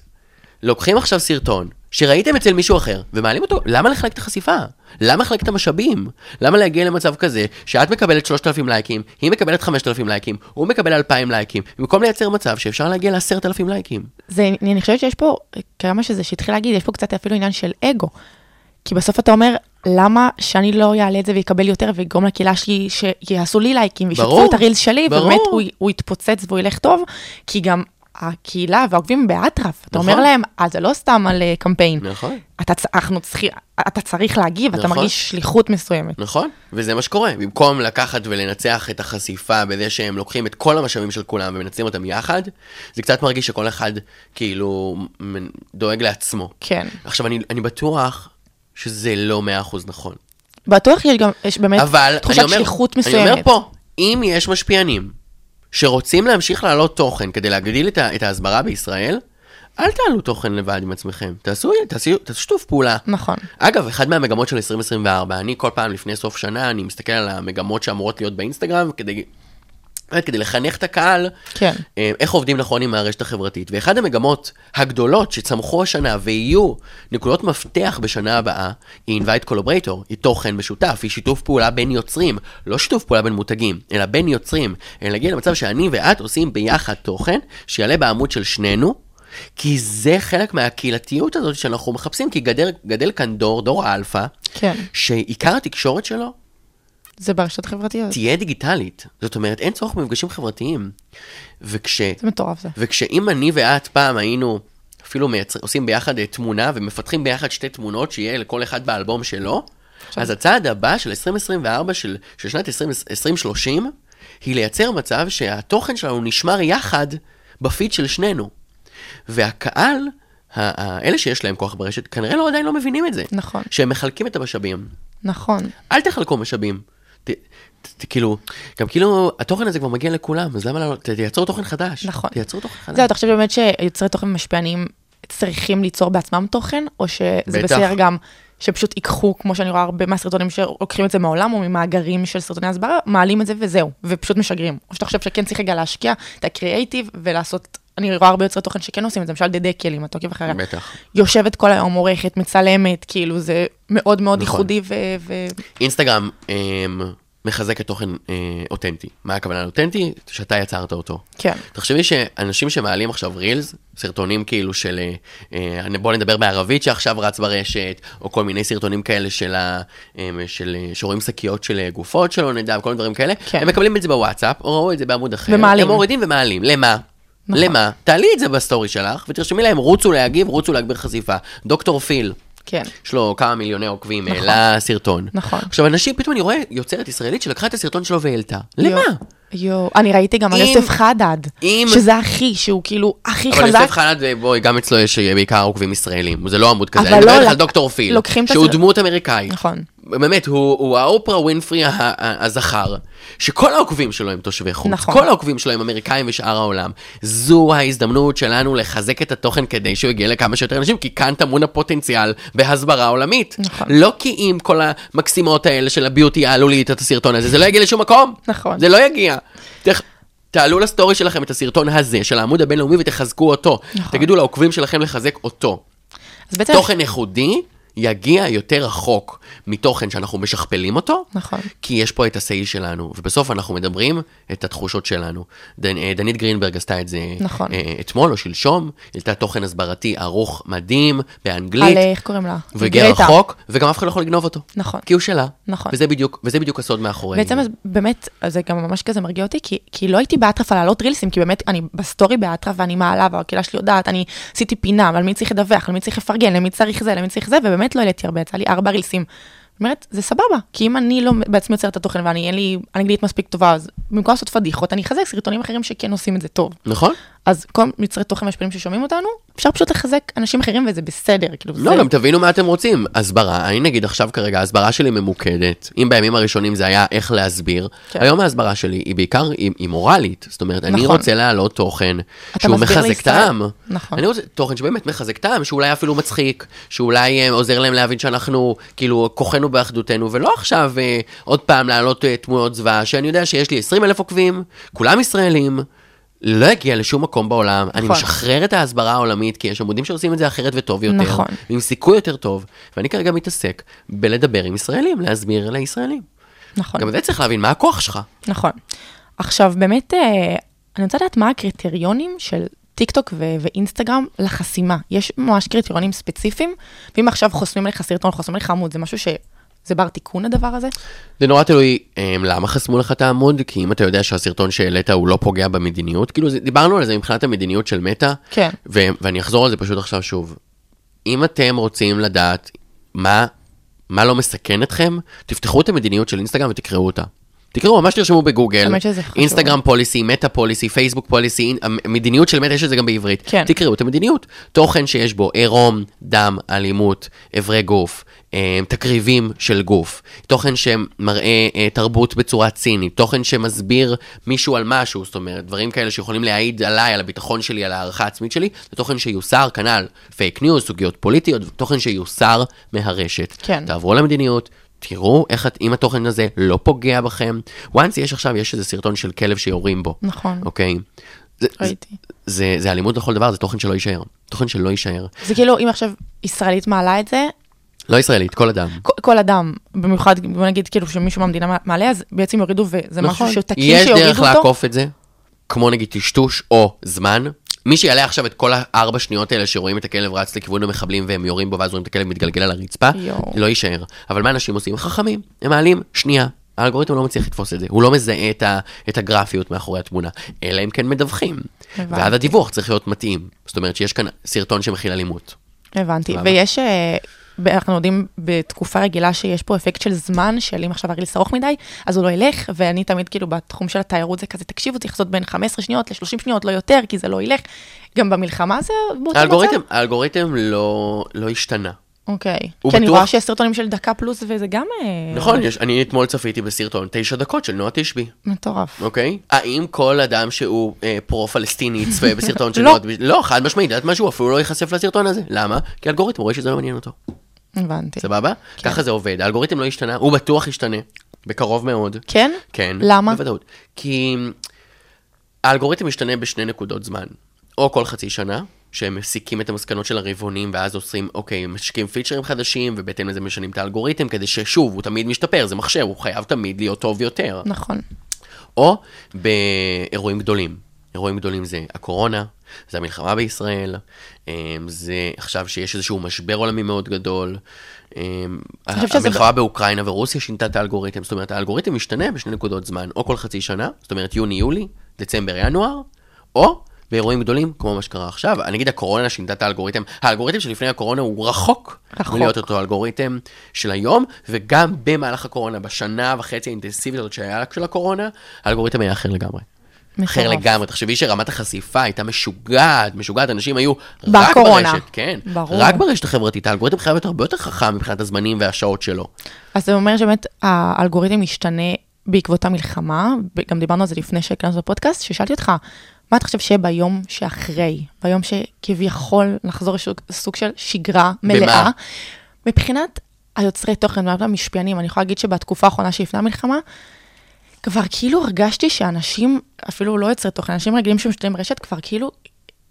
לוקחים עכשיו סרטון שראיתם אצל מישהו אחר ומעלים אותו, למה לחלק את החשיפה? למה לחלק את המשאבים? למה להגיע למצב כזה שאת מקבלת 3,000 לייקים, היא מקבלת 5,000 לייקים, הוא מקבל 2,000 לייקים, במקום לייצר מצב שאפשר להגיע ל-10,000 לייקים. זה, אני חושבת שיש פה, כמה שזה שהתחיל להגיד, יש פה קצת אפילו עניין של אגו. כי בסוף אתה אומר, למה שאני לא אעלה את זה ויקבל יותר ויגרום לקהילה שלי שיעשו לי לייקים וישתפו את הרילס שלי, ברור. ובאמת הוא, הוא יתפוצץ והוא ילך טוב, כי גם הקהילה והעוקבים באטרף, אתה נכון. אומר להם, אה, זה לא סתם על אה, קמפיין. נכון. אתה, אנחנו צריכים, אתה צריך להגיב, אתה נכון. מרגיש שליחות מסוימת. נכון, וזה מה שקורה. במקום לקחת ולנצח את החשיפה בזה שהם לוקחים את כל המשאבים של כולם ומנצלים אותם יחד, זה קצת מרגיש שכל אחד כאילו דואג לעצמו. כן. עכשיו, אני, אני בטוח שזה לא מאה אחוז נכון. בטוח יש גם, יש באמת אבל תחושת אני אומר, שליחות אני מסוימת. אומר פה, אם יש משפיענים שרוצים להמשיך להעלות תוכן כדי להגדיל את, ה, את ההסברה בישראל, אל תעלו תוכן לבד עם עצמכם. תעשו, תעשו, תעשו שיתוף פעולה. נכון. אגב, אחד מהמגמות של 2024, אני כל פעם לפני סוף שנה, אני מסתכל על המגמות שאמורות להיות באינסטגרם, כדי, באמת, כדי לחנך את הקהל, כן. אה, איך עובדים נכון עם הרשת החברתית. ואחד המגמות הגדולות שצמחו השנה ויהיו נקודות מפתח בשנה הבאה, היא Invite Collaborator, היא תוכן משותף, היא שיתוף פעולה בין יוצרים, לא שיתוף פעולה בין מותגים, אלא בין יוצרים, אלא להגיע למצב שאני ואת עושים ביחד תוכן, שיעלה בעמוד של שנינו, כי זה חלק מהקהילתיות הזאת שאנחנו מחפשים, כי גדל, גדל כאן דור, דור האלפא, כן. שעיקר התקשורת שלו זה ברשתות חברתיות. תהיה דיגיטלית. זאת אומרת, אין צורך במפגשים חברתיים. וכש... זה מטורף זה. וכשאם אני ואת פעם היינו אפילו מייצר, עושים ביחד אה, תמונה ומפתחים ביחד שתי תמונות שיהיה לכל אחד באלבום שלו, אז הצעד הבא של 2024, של, של שנת 20, 2030, היא לייצר מצב שהתוכן שלנו נשמר יחד בפיד של שנינו. והקהל, אלה שיש להם כוח ברשת, כנראה לא עדיין לא מבינים את זה. נכון. שהם מחלקים את המשאבים. נכון. אל תחלקו משאבים. כאילו, גם כאילו, התוכן הזה כבר מגיע לכולם, אז למה לא, תייצרו תוכן חדש. נכון. תייצרו תוכן חדש. זהו, אתה חושב באמת שיוצרי תוכן משפיענים צריכים ליצור בעצמם תוכן, או שזה. בסדר גם שפשוט ייקחו, כמו שאני רואה הרבה מהסרטונים שלוקחים את זה מהעולם, או ממאגרים של סרטוני הסברה, מעלים את זה וזהו, ופשוט משגרים. או שאתה חושב שכן צריך רגע להשקיע את הקריאייטיב ולעשות, אני רואה הרבה יוצרי תוכן שכן עושים את זה, למשל דדי קלים, אתה עוקב אחריה. בטח. יושבת כל היום, עורכת, מצלמת, כאילו זה מאוד מאוד נכון. ייחודי ו... ו... אינסטגרם אמ, מחזקת תוכן אה, אותנטי. מה הכוונה לאותנטי? שאתה יצרת אותו. כן. תחשבי שאנשים שמעלים עכשיו רילס, סרטונים כאילו של, אה, אה, בוא נדבר בערבית שעכשיו רץ ברשת, או כל מיני סרטונים כאלה של, ה, אה, של אה, שרואים שקיות של גופות שלא נדע, וכל מיני דברים כאלה, כן. הם מקבלים את זה בוואטסאפ, או ראו את זה בעמוד אחר, ומעלים. הם מורידים ומעלים, למה? נכון. למה? תעלי את זה בסטורי שלך, ותרשמי להם, רוצו להגיב, רוצו להגביר חשיפה. דוקטור פיל, כן. יש לו כמה מיליוני עוקבים, נכון. העלה סרטון. נכון. עכשיו, אנשים, פתאום אני רואה יוצרת ישראלית שלקחה את הסרטון שלו והעלתה. למה? יואו, אני ראיתי גם על יוסף חדד, אם- שזה הכי, שהוא כאילו הכי אבל חזק. יוסף חלד, בואי, גם אצלו יש אה, בעיקר עוקבים ישראלים, זה לא עמוד כזה. אבל אני מדבר לא, על לק- דוקטור פיל, שהוא הסרט- דמות אמריקאית. נכון. באמת, הוא, הוא האופרה ווינפרי הזכר, שכל העוקבים שלו הם תושבי חוץ. נכון. כל העוקבים שלו הם אמריקאים ושאר העולם. זו ההזדמנות שלנו לחזק את התוכן כדי שהוא יגיע לכמה שיותר אנשים, כי כאן טמון הפוטנציאל בהסברה עולמית. נכון. לא כי אם כל המקסימות האלה של הביוטי יעלו לי את הסרטון הזה, זה לא יגיע לשום מקום. נכון. זה לא יגיע. תח... תעלו לסטורי שלכם את הסרטון הזה, של העמוד הבינלאומי, ותחזקו אותו. נכון. תגידו לעוקבים שלכם לחזק אותו. תוכן איכודי יגיע יותר רחוק מתוכן שאנחנו משכפלים אותו, נכון. כי יש פה את ה-say שלנו, ובסוף אנחנו מדברים את התחושות שלנו. דנ, אה, דנית גרינברג עשתה את זה נכון. אה, אתמול או שלשום, העלתה תוכן הסברתי ערוך מדהים, באנגלית, על אה, איך קוראים לה? גרטה. רחוק, וגם אף אחד לא יכול לגנוב אותו. נכון. כי הוא שלה. נכון. וזה בדיוק, וזה בדיוק הסוד מאחורי. בעצם אז באמת, זה גם ממש כזה מרגיע אותי, כי, כי לא הייתי באטרף על להעלות רילסים, כי באמת אני בסטורי באטרף ואני מעלה, והקהילה שלי יודעת, אני עשיתי פינה, אבל מי צריך לדווח, על מי צריך לפרגן, למי צריך זה, למי צריך זה, ובאמת לא העליתי הרבה, יצא לי ארבע רילסים. אומרת, זה סבבה, כי אם אני לא בעצמי יוצרת את התוכן ואני, אין לי אנגלית מספיק טובה, אז במקום לעשות פדיחות, אני אחזק סרטונים אחרים שכן עושים את זה טוב. נכון? אז כל יוצרי תוכן משפיעים ששומעים אותנו, אפשר פשוט לחזק אנשים אחרים וזה בסדר, כאילו לא, זה... גם תבינו מה אתם רוצים. הסברה, אני נגיד עכשיו כרגע, ההסברה שלי ממוקדת. אם בימים הראשונים זה היה איך להסביר, כן. היום ההסברה שלי היא בעיקר, היא, היא מורלית. זאת אומרת, אני נכון. רוצה להעלות תוכן שהוא מחזק את. העם. נכון. אני רוצה תוכן שבאמת מחזק את העם, שאולי אפילו מצחיק, שאולי אה, עוזר להם להבין שאנחנו, כאילו, כוחנו באחדותנו, ולא עכשיו אה, עוד פעם להעלות אה, תמונות זוועה, שאני יודע שיש לי 20 אלף עוקבים, כולם ישראלים. לא יגיע לשום מקום בעולם, אני נכון. משחרר את ההסברה העולמית, כי יש עמודים שעושים את זה אחרת וטוב יותר, נכון. עם סיכוי יותר טוב, ואני כרגע מתעסק בלדבר עם ישראלים, להסביר לישראלים. נכון. גם בזה צריך להבין מה הכוח שלך. נכון. עכשיו, באמת, אה, אני רוצה לדעת מה הקריטריונים של טיק טוק ו- ואינסטגרם לחסימה. יש ממש קריטריונים ספציפיים, ואם עכשיו חוסמים לך סרטון, חוסמים לך עמוד, זה משהו ש... זה בר תיקון הדבר הזה? זה נורא תלוי um, למה חסמו לך את העמוד, כי אם אתה יודע שהסרטון שהעלית הוא לא פוגע במדיניות, כאילו דיברנו על זה מבחינת המדיניות של מטא, כן. ו- ואני אחזור על זה פשוט עכשיו שוב. אם אתם רוצים לדעת מה, מה לא מסכן אתכם, תפתחו את המדיניות של אינסטגרם ותקראו אותה. תקראו, ממש תרשמו בגוגל. אינסטגרם פוליסי, מטא פוליסי, פייסבוק פוליסי, המדיניות של מטא יש את זה גם בעברית. כן. תקראו את המדיניות. תוכן שיש בו עירום, דם, אלימות, אברי גוף, אה, תקריבים של גוף, תוכן שמראה אה, תרבות בצורה צינית, תוכן שמסביר מישהו על משהו, זאת אומרת, דברים כאלה שיכולים להעיד עליי, על הביטחון שלי, על הערכה העצמית שלי, זה תוכן שיוסר, כנ"ל פייק ניוז, סוגיות פוליטיות, תוכן שיוסר מהרשת. כן. תעברו למדיניות. תראו איך, את- אם התוכן הזה לא פוגע בכם. once יש עכשיו, יש איזה סרטון של כלב שיורים בו. נכון. אוקיי? זה, ראיתי. זה, זה אלימות לכל דבר, זה תוכן שלא יישאר. תוכן שלא יישאר. זה כאילו, אם עכשיו ישראלית מעלה את זה, לא ישראלית, כל אדם. כל, כל אדם, במיוחד, בוא נגיד כאילו שמישהו מהמדינה מעלה, אז בעצם יורידו, וזה משהו שתקין נכון. יש שיורידו דרך אותו. לעקוף את זה, כמו נגיד טשטוש או זמן. מי שיעלה עכשיו את כל הארבע שניות האלה שרואים את הכלב רץ לכיוון המחבלים והם יורים בו ואז רואים את הכלב מתגלגל על הרצפה, יואו. לא יישאר. אבל מה אנשים עושים? חכמים. הם מעלים שנייה. האלגוריתם לא מצליח לתפוס את זה, הוא לא מזהה את, ה, את הגרפיות מאחורי התמונה, אלא אם כן מדווחים. הבנתי. ואז הדיווח צריך להיות מתאים. זאת אומרת שיש כאן סרטון שמכיל אלימות. הבנתי. ויש, אה, אנחנו יודעים בתקופה רגילה שיש פה אפקט של זמן, של אם עכשיו הרילס ארוך מדי, אז הוא לא ילך, ואני תמיד כאילו בתחום של התיירות זה כזה, תקשיבו, צריך לעשות בין 15 שניות ל-30 שניות, לא יותר, כי זה לא ילך. גם במלחמה זה באותו האלגוריתם, מצב? האלגוריתם לא, לא השתנה. אוקיי. הוא כי אני בטוח- רואה שיש סרטונים של דקה פלוס, וזה גם... אה, נכון, יש, אני אתמול צפיתי בסרטון תשע דקות של נועה תשבי. מטורף. אוקיי? האם כל אדם שהוא אה, פרו-פלסטיני יצפה בסרטון של לא. נועה תשבי? לא, חד משמעית, יודעת משהו, אפילו לא ייחשף לסרטון הזה. למה? כי האלגוריתם רואה שזה לא מעניין אותו. הבנתי. סבבה? כן. ככה זה עובד. האלגוריתם לא ישתנה, הוא בטוח ישתנה. בקרוב מאוד. כן? כן. למה? בוודאות. כי האלגוריתם משתנה בשני נקודות זמן. או כל חצי שנה, שהם מסיקים את המסקנות של הרבעונים, ואז עושים, אוקיי, משקיעים פיצ'רים חדשים, ובהתאם לזה משנים את האלגוריתם, כדי ששוב, הוא תמיד משתפר, זה מחשב, הוא חייב תמיד להיות טוב יותר. נכון. או באירועים גדולים. אירועים גדולים זה הקורונה, זה המלחמה בישראל, אמ, זה עכשיו שיש איזשהו משבר עולמי מאוד גדול. שזה- המלחמה באוקראינה ורוסיה שינתה את האלגוריתם, זאת אומרת האלגוריתם משתנה בשני נקודות זמן, או כל חצי שנה, זאת אומרת יוני-יולי, דצמבר-ינואר, או באירועים גדולים, כמו מה שקרה עכשיו. אני אגיד הקורונה שינתה את האלגוריתם, האלגוריתם שלפני הקורונה הוא רחוק, רחוק. מלהיות אותו אלגוריתם של היום, וגם במהלך הקורונה, בשנה וחצי האינטנסיבית הזאת שהיה של הקורונה, האלגוריתם היה אחר לגמרי. אחר מטורף. לגמרי, תחשבי שרמת החשיפה הייתה משוגעת, משוגעת, אנשים היו בקורונה. רק ברשת, כן, ברור. רק ברשת החברתית, האלגוריתם חייב להיות הרבה יותר חכם מבחינת הזמנים והשעות שלו. אז זה אומר שבאמת האלגוריתם משתנה בעקבות המלחמה, גם דיברנו על זה לפני שהקלטנו את הפודקאסט, ששאלתי אותך, מה אתה חושב שיהיה ביום שאחרי, ביום שכביכול נחזור לסוג של שגרה מלאה? במה? מבחינת היוצרי תוכן, מבחינת המשפיענים, אני יכולה להגיד שבתקופה האחרונה שלפני המלחמה, כבר כאילו הרגשתי שאנשים, אפילו לא יוצרי תוכן, אנשים רגילים שמשתתפים ברשת, כבר כאילו,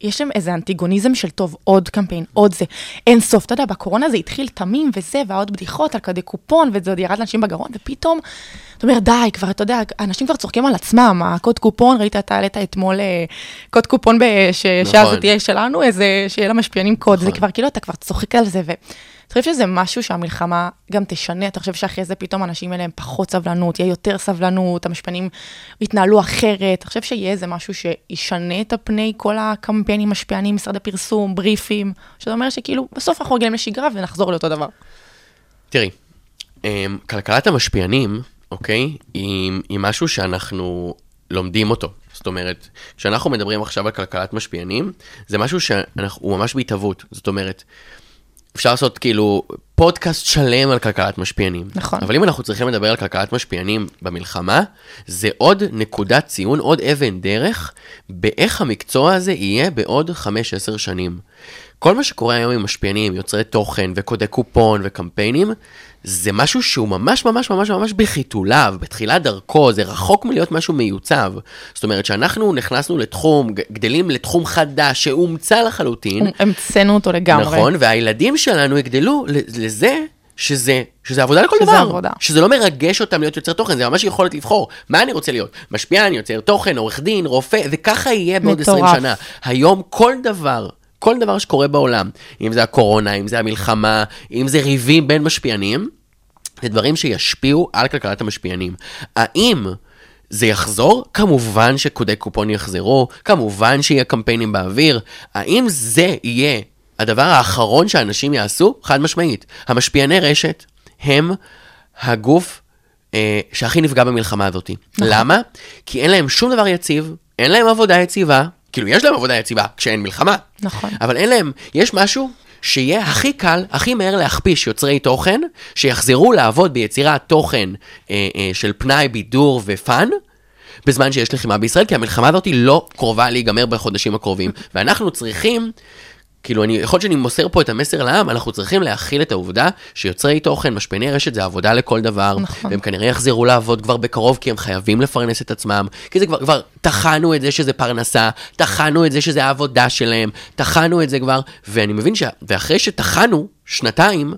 יש להם איזה אנטיגוניזם של טוב, עוד קמפיין, עוד זה. אין סוף, אתה יודע, בקורונה זה התחיל תמים וזה, והעוד בדיחות על כדי קופון, וזה עוד ירד לאנשים בגרון, ופתאום, אתה אומר, די, כבר, אתה יודע, אנשים כבר צוחקים על עצמם, הקוד קופון, ראית, אתה העלית אתמול אה, קוד קופון, בש- שעה נכון. זה תהיה שלנו, איזה, שיהיה למשפיענים קוד, זה נכון. כבר, כאילו, אתה כבר צוחק על זה, ו... אתה חושב שזה משהו שהמלחמה גם תשנה? אתה חושב שאחרי זה פתאום אנשים אלה הם פחות סבלנות, יהיה יותר סבלנות, המשפיענים יתנהלו אחרת? אתה חושב שיהיה איזה משהו שישנה את הפני כל הקמפיינים, משפיענים, משרדי פרסום, בריפים? שזה אומר שכאילו, בסוף אנחנו רגילים לשגרה ונחזור לאותו דבר. תראי, אמ, כלכלת המשפיענים, אוקיי, היא, היא משהו שאנחנו לומדים אותו. זאת אומרת, כשאנחנו מדברים עכשיו על כלכלת משפיענים, זה משהו שהוא ממש בהתהוות. זאת אומרת, אפשר לעשות כאילו פודקאסט שלם על כלכלת משפיענים. נכון. אבל אם אנחנו צריכים לדבר על כלכלת משפיענים במלחמה, זה עוד נקודת ציון, עוד אבן דרך, באיך המקצוע הזה יהיה בעוד 5-10 שנים. כל מה שקורה היום עם משפיענים, יוצרי תוכן וקודי קופון וקמפיינים, זה משהו שהוא ממש ממש ממש ממש בחיתוליו, בתחילת דרכו, זה רחוק מלהיות משהו מיוצב. זאת אומרת שאנחנו נכנסנו לתחום, גדלים לתחום חדש שהומצא לחלוטין. המצאנו אותו לגמרי. נכון, והילדים שלנו יגדלו לזה שזה, שזה עבודה לכל שזה דבר. עבודה. שזה לא מרגש אותם להיות יוצר תוכן, זה ממש יכולת לבחור. מה אני רוצה להיות? משפיען, יוצר תוכן, עורך דין, רופא, וככה יהיה בעוד 20 מטורף. שנה. היום כל דבר, כל דבר שקורה בעולם, אם זה הקורונה, אם זה המלחמה, אם זה ריבים בין משפיענים, זה דברים שישפיעו על כלכלת המשפיענים. האם זה יחזור? כמובן שקודי קופון יחזרו, כמובן שיהיה קמפיינים באוויר. האם זה יהיה הדבר האחרון שאנשים יעשו? חד משמעית. המשפיעני רשת הם הגוף אה, שהכי נפגע במלחמה הזאת. למה? כי אין להם שום דבר יציב, אין להם עבודה יציבה, כאילו יש להם עבודה יציבה כשאין מלחמה. נכון. אבל אין להם, יש משהו שיהיה הכי קל, הכי מהר להכפיש יוצרי תוכן, שיחזרו לעבוד ביצירת תוכן אה, אה, של פנאי, בידור ופאן. בזמן שיש לחימה בישראל, כי המלחמה הזאת לא קרובה להיגמר בחודשים הקרובים. ואנחנו צריכים, כאילו, אני, יכול להיות שאני מוסר פה את המסר לעם, אנחנו צריכים להכיל את העובדה שיוצרי תוכן, משפיעני רשת, זה עבודה לכל דבר. נכון. והם כנראה יחזרו לעבוד כבר בקרוב, כי הם חייבים לפרנס את עצמם. כי זה כבר, כבר טחנו את זה שזה פרנסה, טחנו את זה שזה העבודה שלהם, טחנו את זה כבר, ואני מבין ש... ואחרי שטחנו שנתיים,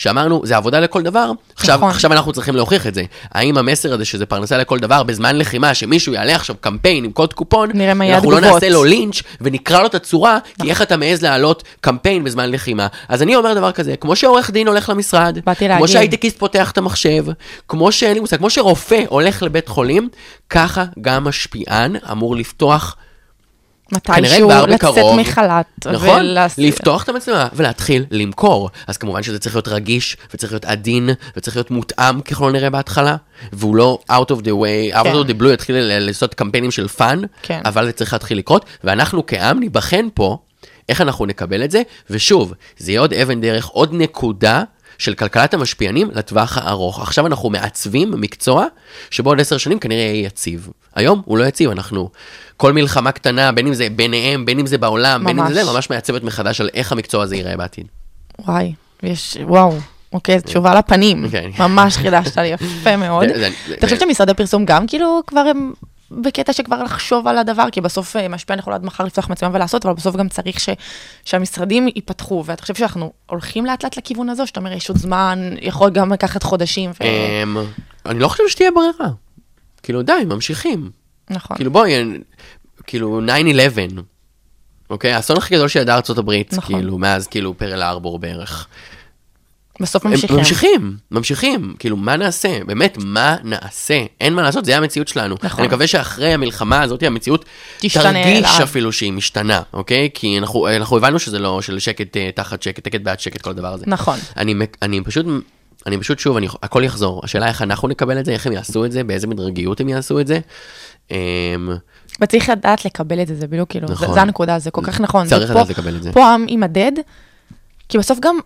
שאמרנו, זה עבודה לכל דבר, עכשיו, נכון. עכשיו אנחנו צריכים להוכיח את זה. האם המסר הזה שזה פרנסה לכל דבר בזמן לחימה, שמישהו יעלה עכשיו קמפיין עם קוד קופון, אנחנו לא. נעשה לו לינץ' ונקרא לו את הצורה, כי איך אתה מעז להעלות קמפיין בזמן לחימה. אז אני אומר דבר כזה, כמו שעורך דין הולך למשרד, כמו. שהייטקיסט פותח את המחשב, כמו שאין לי מושג, כמו שרופא הולך לבית חולים, ככה גם משפיען אמור לפתוח מתישהו לצאת בקרוב, מחל"ת. נכון, ולהס- לפתוח את המצלמה ולהתחיל למכור. אז כמובן שזה צריך להיות רגיש, וצריך להיות עדין, וצריך להיות מותאם ככל הנראה בהתחלה, והוא לא out of the way, out כן. of the blue יתחיל לעשות קמפיינים של fun, כן. אבל זה צריך להתחיל לקרות, ואנחנו כעם ניבחן פה איך אנחנו נקבל את זה, ושוב, זה יהיה עוד אבן דרך, עוד נקודה. של כלכלת המשפיענים לטווח הארוך. עכשיו אנחנו מעצבים מקצוע שבעוד עשר שנים כנראה יהיה יציב. היום הוא לא יציב, אנחנו, כל מלחמה קטנה, בין אם זה ביניהם, בין אם זה בעולם, בין אם זה ממש. ממש מעצבת מחדש על איך המקצוע הזה ייראה בעתיד. וואי, יש, וואו. אוקיי, תשובה לפנים. כן. ממש חידשת לי, יפה מאוד. אתה חושב שמשרדי פרסום גם כאילו כבר הם בקטע שכבר לחשוב על הדבר, כי בסוף אה, משפיען יכול עד מחר לפתוח מצלמה ולעשות, אבל בסוף גם צריך ש, שהמשרדים ייפתחו, ואתה חושב שאנחנו הולכים לאט לאט לכיוון הזה, שאתה אומר, יש עוד זמן, יכול גם לקחת חודשים, ו... אמ, אני לא חושב שתהיה ברירה. כאילו, די, ממשיכים. נכון. כאילו, בואי, כאילו, 9-11, אוקיי? האסון הכי גדול שידעה הברית, נכון. כאילו, מאז כאילו פרל ארבור בערך. בסוף ממשיכים. ממשיכים, ממשיכים, כאילו, מה נעשה? באמת, מה נעשה? אין מה לעשות, זה המציאות שלנו. נכון. אני מקווה שאחרי המלחמה הזאת, המציאות תרגיש לעד. אפילו שהיא משתנה, אוקיי? כי אנחנו, אנחנו הבנו שזה לא של שקט אה, תחת שקט, שקט בעד שקט, כל הדבר הזה. נכון. אני, אני פשוט, אני פשוט, שוב, אני, הכל יחזור. השאלה איך אנחנו נקבל את זה, איך הם יעשו את זה, באיזה מדרגיות הם יעשו את זה. אמ, וצריך לדעת לקבל את זה, זה בדיוק כאילו, נכון. זה, זה הנקודה, זה כל כך נכון. צריך לדעת לקבל את זה. פה העם יימדד, כי בסוף גם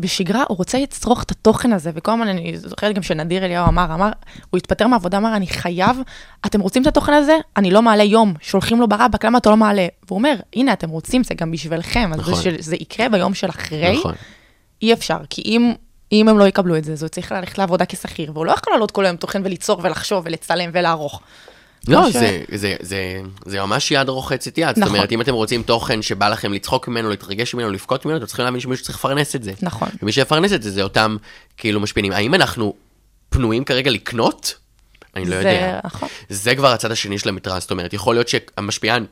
בשגרה הוא רוצה לצרוך את התוכן הזה, וכל הזמן אני זוכרת גם שנדיר אליהו אמר, אמר, הוא התפטר מהעבודה, אמר, אני חייב, אתם רוצים את התוכן הזה? אני לא מעלה יום, שולחים לו ברבק, למה אתה לא מעלה? והוא אומר, הנה, אתם רוצים, זה גם בשבילכם, אז נכון. זה, יקרה ביום של אחרי, נכון. אי אפשר, כי אם... אם הם לא יקבלו את זה, אז הוא צריך ללכת לעבודה כשכיר, והוא לא יכול לעלות כל היום תוכן וליצור ולחשוב ולצלם ולערוך. לא, ש- זה, זה, זה, זה ממש יד רוחצת יד. זאת נכון. אומרת, אם אתם רוצים תוכן שבא לכם לצחוק ממנו, להתרגש ממנו, לבכות ממנו, אתם צריכים להבין שמישהו צריך לפרנס את זה. נכון. ומי שיפרנס את זה, זה אותם כאילו משפיענים. האם אנחנו פנויים כרגע לקנות? אני לא זה- יודע. נכון. זה כבר הצד השני של המתרס. זאת אומרת, יכול להיות שהמשפיען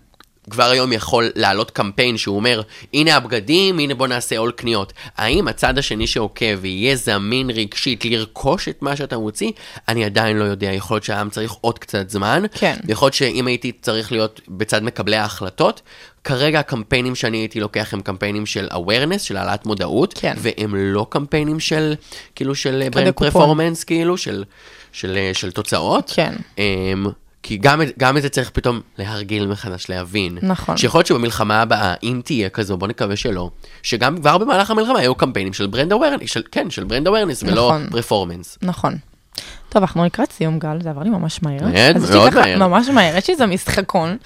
כבר היום יכול להעלות קמפיין שהוא אומר, הנה הבגדים, הנה בוא נעשה עול קניות. האם הצד השני שעוקב יהיה זמין רגשית לרכוש את מה שאתה מוציא? אני עדיין לא יודע. יכול להיות שהעם צריך עוד קצת זמן. כן. יכול להיות שאם הייתי צריך להיות בצד מקבלי ההחלטות, כרגע הקמפיינים שאני הייתי לוקח הם קמפיינים של awareness, של העלאת מודעות, כן. והם לא קמפיינים של, כאילו, של brand. performance, כאילו, של, של, של תוצאות. כן. אמ, כי גם, גם את זה צריך פתאום להרגיל מחדש, להבין. נכון. שיכול להיות שבמלחמה הבאה, אם תהיה כזו, בוא נקווה שלא, שגם כבר במהלך המלחמה היו קמפיינים של brand awareness, כן, של brand awareness, ולא נכון. performance. נכון. טוב, אנחנו לקראת סיום, גל, זה עבר לי ממש מהר. כן, אז מאוד ככה- מהר. ממש מהר, יש לי איזה משחקון.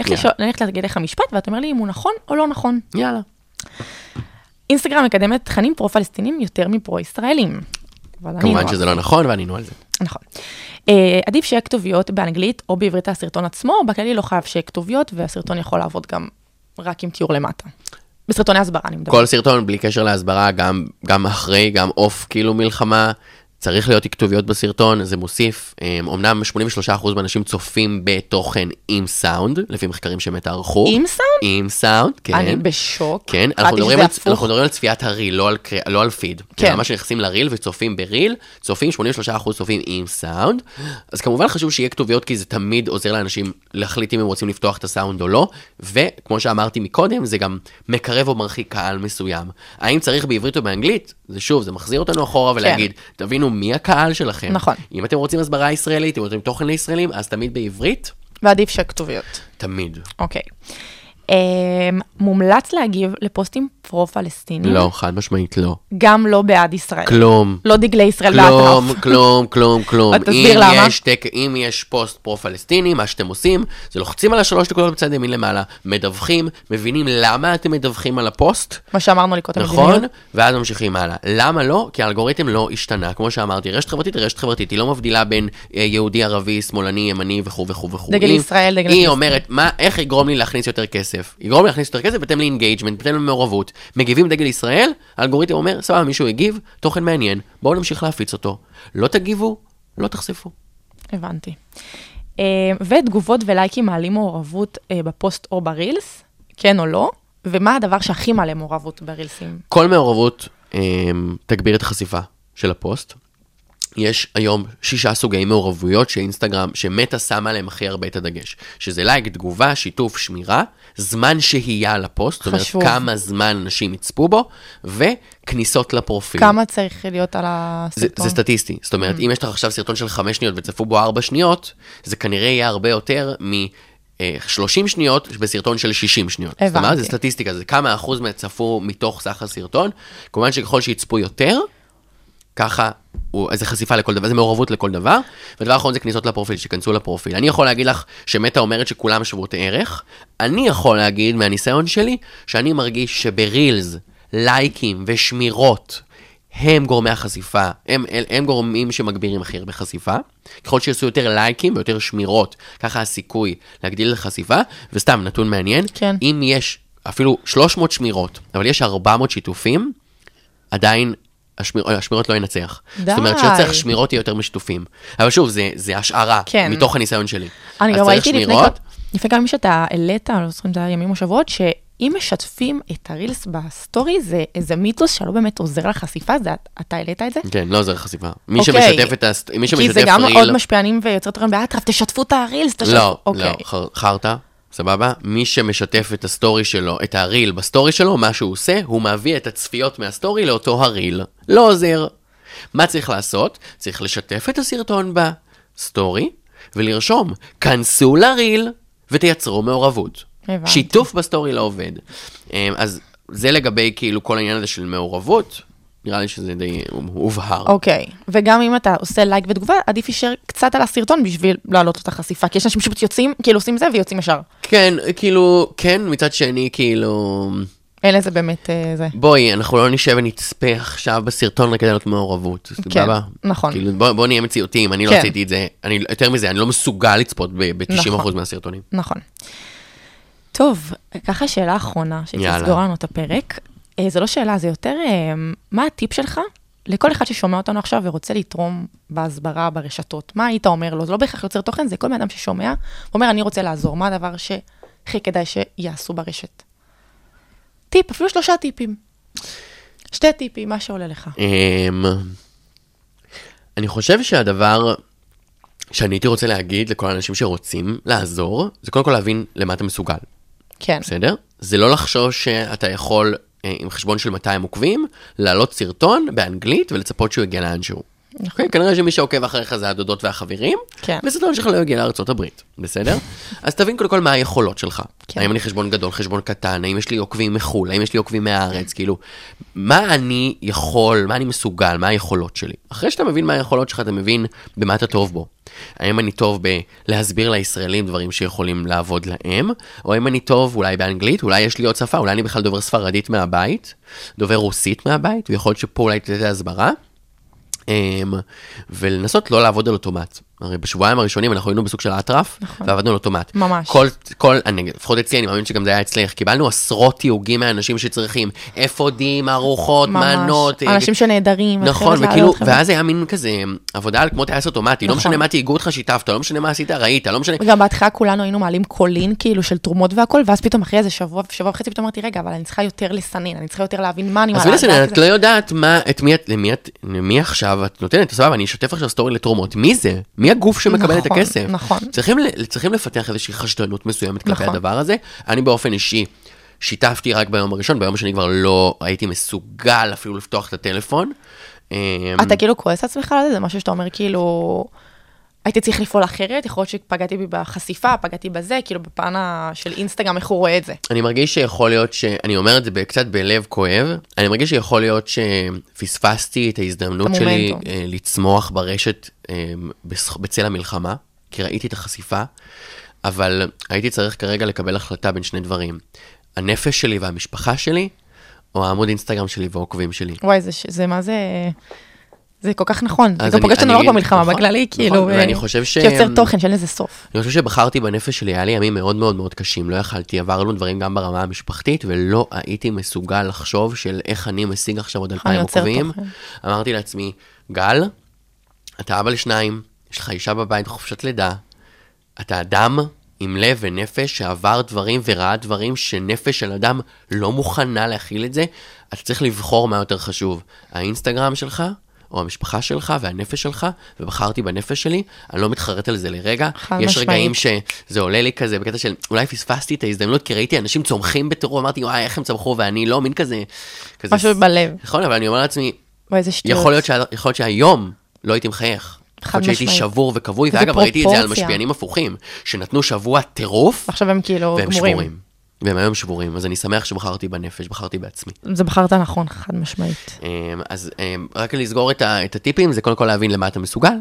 אני הולכת להגיד לך משפט, ואתה אומר לי אם הוא נכון או לא נכון. יאללה. אינסטגרם מקדמת תכנים פרו-פלסטינים יותר מפרו-ישראלים. אבל אני כמובן לא שזה לא נכון, וענינו על זה. נכון. אה, עדיף שיהיה כתוביות באנגלית או בעברית הסרטון עצמו, בכללי לא חייב שיהיה כתוביות, והסרטון יכול לעבוד גם רק עם תיאור למטה. בסרטוני הסברה אני מדברת. כל סרטון, בלי קשר להסברה, גם, גם אחרי, גם off כאילו מלחמה, צריך להיות כתוביות בסרטון, זה מוסיף. אמ, אמנם 83% מהאנשים צופים בתוכן עם סאונד, לפי מחקרים שמטה ערכו. עם סאונד? עם סאונד, כן. אני בשוק. כן, אנחנו חשבתי מדברים, על. אנחנו מדברים על צפיית הריל, לא על, לא על פיד. כן. ממש נכנסים לריל וצופים בריל, צופים, 83% צופים עם סאונד. אז כמובן חשוב שיהיה כתוביות, כי זה תמיד עוזר לאנשים להחליט אם הם רוצים לפתוח את הסאונד או לא, וכמו שאמרתי מקודם, זה גם מקרב או מרחיק קהל מסוים. האם צריך בעברית או באנגלית? זה שוב, זה מחזיר אותנו אחורה ולהגיד, תבינו מי הקהל שלכם. כן. נכון. אם אתם רוצים הסברה ישראלית, אם אתם רוצים תוכן לישראלים, אז תמיד בעברית, ועדיף שיהיה כתוביות. תמיד. אוקיי. אה, מומלץ להגיב לפוסטים פרו-פלסטינים. לא, חד משמעית לא. גם לא בעד ישראל. כלום. לא דגלי ישראל כלום, באטרף. כלום, כלום, כלום. אז תסביר למה. יש אם יש פוסט פרו-פלסטיני, מה שאתם עושים, זה לוחצים על השלוש נקודות בצד ימין למעלה, מדווחים, מבינים למה אתם מדווחים על הפוסט, מה שאמרנו לי קודם. נכון? מדיניות. ואז ממשיכים הלאה. למה לא? כי האלגוריתם לא השתנה, כמו שאמרתי, רשת חברתית היא רשת חברתית, היא לא מבדילה בין אה, יהודי, ערבי, שמאלני, ימני וכו' וכו' וכו'. דגל ישראל, דגל היא פלסטין. אומרת, מה, איך יגרום לי להכניס יותר כסף? יגרום לי להכניס יותר כסף בהתאם ל engagement, בהתאם למעורבות. מגיבים דגל ישראל, האלגוריתם אומר, סבבה, מישהו הגיב, תוכן מעניין, בואו נמשיך להפיץ אותו. לא תגיבו, לא תחשפו. הבנתי. אה, ותגובות ולייקים מעלים מעורבות אה, בפוסט או ברילס, כן או לא, ומה הדבר שהכי מעלה מעורבות ברילסים? כל מעורבות אמ, תגביר את החשיפה של הפוסט. יש היום שישה סוגי מעורבויות שאינסטגרם, שמטה שמה עליהם הכי הרבה את הדגש. שזה לייק, תגובה, שיתוף, שמירה, זמן שהייה על הפוסט, זאת אומרת חשוב. כמה זמן אנשים יצפו בו, וכניסות לפרופיל. כמה צריך להיות על זה, הסרטון? זה סטטיסטי, זאת Mm. אומרת, אם יש לך עכשיו סרטון של חמש שניות וצפו בו ארבע שניות, זה כנראה יהיה הרבה יותר מ... אה, 30 שניות בסרטון של 60 שניות. זאת אומרת, הבנתי. זה סטטיסטיקה, זה כמה אחוז מהצפו מתוך סך הסרטון. כמובן שככל שיצפו יותר, ככה, הוא, זה חשיפה לכל דבר, זה מעורבות לכל דבר. ודבר אחרון זה כניסות לפרופיל, שייכנסו לפרופיל. אני יכול להגיד לך שמטה אומרת שכולם שוות ערך. אני יכול להגיד מהניסיון שלי, שאני מרגיש שברילס, לייקים ושמירות, הם גורמי החשיפה, הם, הם, הם גורמים שמגבירים הכי הרבה חשיפה. ככל שיעשו יותר לייקים ויותר שמירות, ככה הסיכוי להגדיל את החשיפה. וסתם, נתון מעניין, כן. אם יש אפילו 300 שמירות, אבל יש 400 שיתופים, עדיין השמיר, השמירות לא ינצח. די. זאת אומרת שצריך שמירות יהיה יותר משיתופים. אבל שוב, זה, זה השערה, כן. מתוך הניסיון שלי. אני גם ראיתי לפני שמירות, כמה- לפני כמה ימים שאתה העלית, אני לא זוכרת אם זה היה ימים או שבועות, שאם משתפים את הרילס בסטורי, זה איזה מיתוס שלא באמת עוזר לחשיפה, זה אתה העלית את זה? כן, לא עוזר חשיפה. מי אוקיי. שמשתף את הסט... מי כי שמשתף זה גם ריל... עוד משפיענים ויוצרי תוכן באטרף, תשתפו את הרילס, תשתפו. לא, אוקיי. לא, חר- חרטא, סבבה? מי שמשתף את הסטורי שלו, את הריל בסטורי שלו, מה שהוא עושה, הוא מביא את הצפיות מהסטורי לאותו הריל. לא עוזר. מה צריך לעשות? צריך לשתף את הסרטון בסטורי, ולרשום, כנסו לריל ותייצרו מעורבות. הבנתי. שיתוף בסטורי לא עובד. אמ, אז זה לגבי כאילו כל העניין הזה של מעורבות, נראה לי שזה די הובהר. אוקיי, וגם אם אתה עושה לייק ותגובה, עדיף להישאר קצת על הסרטון בשביל להעלות את החשיפה, כי יש אנשים שפשוט יוצאים, כאילו עושים זה ויוצאים ישר. כן, כאילו, כן, מצד שני, כאילו... אין לזה באמת אה, זה. בואי, אנחנו לא נשב ונצפה עכשיו בסרטון רק כדי להיות מעורבות. כן, סבבה? נכון. כאילו, בוא, בוא נהיה מציאותיים, אני לא כן. עשיתי את זה, אני, יותר מזה, אני לא מסוגל לצפות ב-90% נכון. מהסרטונים. נכון. טוב, ככה שאלה אחרונה. שתסגור לנו את הפרק. אה, זו לא שאלה, זה יותר, אה, מה הטיפ שלך לכל אחד ששומע אותנו עכשיו ורוצה לתרום בהסברה ברשתות? מה היית אומר לו? זה לא בהכרח יוצר תוכן, זה כל בן אדם ששומע, ואומר, אני רוצה לעזור, מה הדבר שהכי כדאי שיעשו ברשת? טיפ, אפילו שלושה טיפים. שתי טיפים, מה שעולה לך. אמ, אני חושב שהדבר שאני הייתי רוצה להגיד לכל האנשים שרוצים לעזור, זה קודם כל להבין למה אתה מסוגל. כן, בסדר? זה לא לחשוש שאתה יכול, עם חשבון של 200 עוקבים, להעלות סרטון באנגלית ולצפות שהוא יגיע לאנשהו. אוקיי? כנראה שמי שעוקב אחריך זה הדודות והחברים, כן. וסרטון שלך לא יגיע הברית, בסדר? אז תבין קודם כל מה היכולות שלך. כן. האם אני חשבון גדול, חשבון קטן, האם יש לי עוקבים מחו"ל, האם יש לי עוקבים מהארץ, כאילו, מה אני יכול, מה אני מסוגל, מה היכולות שלי. אחרי שאתה מבין מה היכולות שלך, אתה מבין במה אתה טוב בו. האם אני טוב בלהסביר לישראלים דברים שיכולים לעבוד להם, או האם אני טוב אולי באנגלית, אולי יש לי עוד שפה, אולי אני בכלל דובר ספרדית מהבית, דובר רוסית מהבית, ויכול להיות שפה אולי תתת הסברה. אמ, ולנסות לא לעבוד על אוטומט. הרי בשבועיים הראשונים אנחנו היינו בסוג של אטרף, ועבדנו על אוטומט. ממש. כל, כל, אני, לפחות אצלי, אני מאמין שגם זה היה אצלך, קיבלנו עשרות תיוגים מהאנשים שצריכים אפודים, ארוחות. מנות. אה, אנשים שנעדרים. נכון, וכאילו. ואז היה מין כזה עבודה על כמו טייס אוטומטי, לא נכון. משנה מה תהיגו אותך, שיתפת, לא משנה מה עשית, ראית, לא משנה... וגם בהתחלה כולנו היינו מעלים קולין, כאילו, של תרומות והכל, ואז פתאום אחרי איזה שבוע, שבוע וחצי פתאום אמרתי, רגע, אבל אני צריכה יותר לסנן, אני צריכה יותר להבין מה אני מעלה. ולסן, לדעת את לא יודעת מה, את מי את, למי את, למי עכשיו את נותנת, סבבה, אני אשתף עכשיו סטורי לתרומות, מי זה? מי הגוף שמקבל את נכון, הכסף? נכון. צריכים, צריכים לפתח איזושהי חשדנות מסוימת כלפי נכון. הדבר הזה. אני באופן אישי, שיתפתי רק ביום הראשון, ביום השני כבר לא הייתי מסוגל אפילו לפתוח את הטלפון. אמ, אתה כאילו כועס עצמך על זה? זה משהו שאתה אומר, כאילו, הייתי צריך לפעול אחרת, יכול להיות שפגעתי בי בחשיפה, פגעתי בזה, כאילו, בפן של אינסטגרם, איך הוא רואה את זה. אני מרגיש שיכול להיות ש... אני אומר את זה קצת בלב כואב, אני מרגיש שיכול להיות שפספסתי את ההזדמנות שלי. אה, לצמוח ברשת אה, בצל המלחמה, כי ראיתי את החשיפה, אבל הייתי צריך כרגע לקבל החלטה בין שני דברים. הנפש שלי והמשפחה שלי, או העמוד אינסטגרם שלי והעוקבים שלי. וואי, זה, זה מה זה... זה כל כך נכון, זה גם פוגש אותנו לא רק במלחמה, נכון, בכללי, נכון, כאילו, ואני אה, חושב ש- שיוצר תוכן שאין לזה סוף. אני חושב שבחרתי בנפש שלי, היה לי ימים מאוד מאוד מאוד קשים, לא יכלתי, עברנו דברים גם ברמה המשפחתית, ולא הייתי מסוגל לחשוב של איך אני משיג עכשיו עוד אלפיים יוצר עוקבים. אמרתי לעצמי, גל, אתה אבא לשניים, יש לך אישה בבית בחופשת לידה, אתה אדם עם לב ונפש שעבר דברים וראה דברים שנפש של אדם לא מוכנה להכיל את זה, אתה צריך לבחור מה יותר חשוב, האינסטגרם שלך, או המשפחה שלך והנפש שלך, ובחרתי בנפש שלי, אני לא מתחרט על זה לרגע. חד יש משמעית. רגעים שזה עולה לי כזה בקטע של אולי פספסתי את ההזדמנות, כי ראיתי אנשים צומחים בטרור, אמרתי, וואי, איך הם צמחו, ואני לא, מין כזה... כזה משהו בלב. נכון, אבל אני אומר לעצמי, שטויות. יכול להיות, שה... יכול להיות שהיום לא הייתי מחייך. חד להיות שהייתי משמעית. שבור וכבוי, ואגב, ראיתי את זה על פרופורציה. משפיענים הפוכים, שנתנו שבוע טירוף, עכשיו הם כאילו והם גמורים. שבורים. והם היום שבורים, אז אני שמח שבחרתי בנפש, בחרתי בעצמי. זה בחרת נכון, חד משמעית. אמ, אז אמ, רק לסגור את, ה, את הטיפים, זה קודם כל להבין למה אתה מסוגל,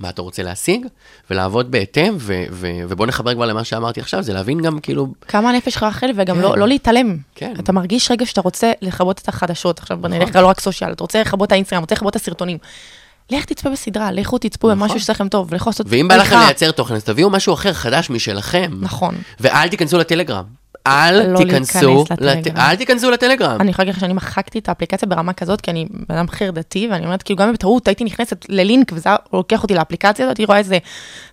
מה אתה רוצה להשיג, ולעבוד בהתאם, ו, ו, ובוא נחבר כבר למה שאמרתי עכשיו, זה להבין גם כאילו, כמה הנפש שלך אחרת, וגם כן. לא, לא להתעלם. כן. אתה מרגיש רגע שאתה רוצה לכבות את החדשות, עכשיו בוא נכון. נלך לא רק סושיאל, אתה רוצה לכבות את האינסטגרם, רוצה לכבות את הסרטונים. לך תצפה בסדרה, לכו תצפו נכון. במשהו שעושה לכם טוב, לכו לעשות ואם בא לכם. לייצר תוכן, אז תביאו משהו אחר, חדש משלכם. נכון. ואל תיכנסו לטלגרם. אל לא תיכנסו, לט... לטלגרם. אל תיכנסו לטלגרם. אני יכולה להגיד לך שאני מחקתי את האפליקציה ברמה כזאת, כי אני בן אדם חרדתי, ואני אומרת, כאילו, גם בטעות הייתי נכנסת ללינק, וזה לוקח אותי לאפליקציה הזאת, היא רואה איזה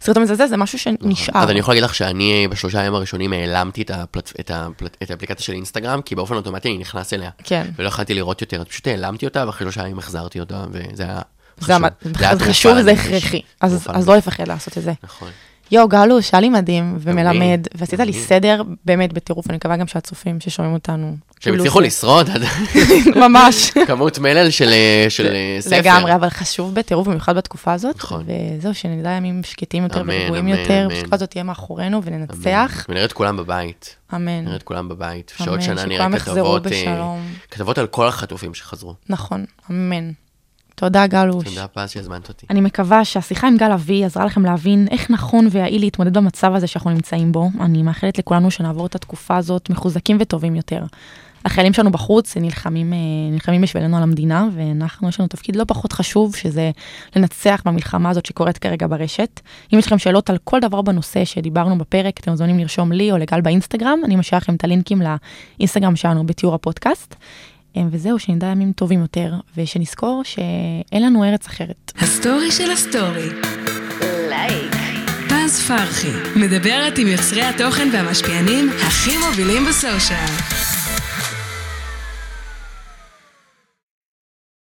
סרטון מזלזל, זה משהו שנשאר. אז אני יכול להגיד לך שאני בשלושה ימים הראשונים העלמתי את, הפלט... את, הפלט... את האפליקציה של אינסטגרם, כי באופן אוטומטי אני נכנס אליה. כן. ולא יכולתי לראות יותר, פשוט העלמתי אותה, ואחרי שלושה ימים החזרתי אותה, וזה היה זה חשוב. זה זה חשוב לנפש. הכרחי. אז תרופה אז לא. לפחד לעשות את זה. נכון. יואו, גלוש, היה לי מדהים ומלמד, ועשית לי. סדר באמת בטירוף, אני מקווה גם שהצופים ששומעים אותנו. שהם קיבלו הצליחו. לשרוד ממש. כמות מלל של, של ספר. לגמרי, אבל חשוב בטירוף, במיוחד בתקופה הזאת. נכון. וזהו, שנדע ימים שקטים יותר ורגועים יותר, אמן. שהתקופה הזאת תהיה מאחורינו וננצח. ונראה את כולם בבית. אמן. נראה את כולם בבית. אמן, שעוד שנה נראה אה, בשלום. כתבות על כל החטופים שחזרו. נכון, אמן. תודה, גלוש. תודה פז שהזמנת אותי. אני מקווה שהשיחה עם גל אבי עזרה לכם להבין איך נכון ויעיל להתמודד במצב הזה שאנחנו נמצאים בו. אני מאחלת לכולנו שנעבור את התקופה הזאת מחוזקים וטובים יותר. החיילים שלנו בחוץ נלחמים, אה, נלחמים בשבילנו על המדינה, ואנחנו, יש לנו תפקיד לא פחות חשוב, שזה לנצח במלחמה הזאת שקורית כרגע ברשת. אם יש לכם שאלות על כל דבר בנושא שדיברנו בפרק, אתם מוזמנים לרשום לי או לגל באינסטגרם, אני משאיר לכם את הלינקים לאינסטגרם שלנו בתיאור הפודקאסט. אה, וזהו, שנדע ימים טובים יותר, ושנזכור שאין לנו ארץ אחרת. הסטורי של הסטורי. לייק. פז פרחי, מדברת עם יוצרי התוכן והמשפיענים הכי מובילים בסושיאל.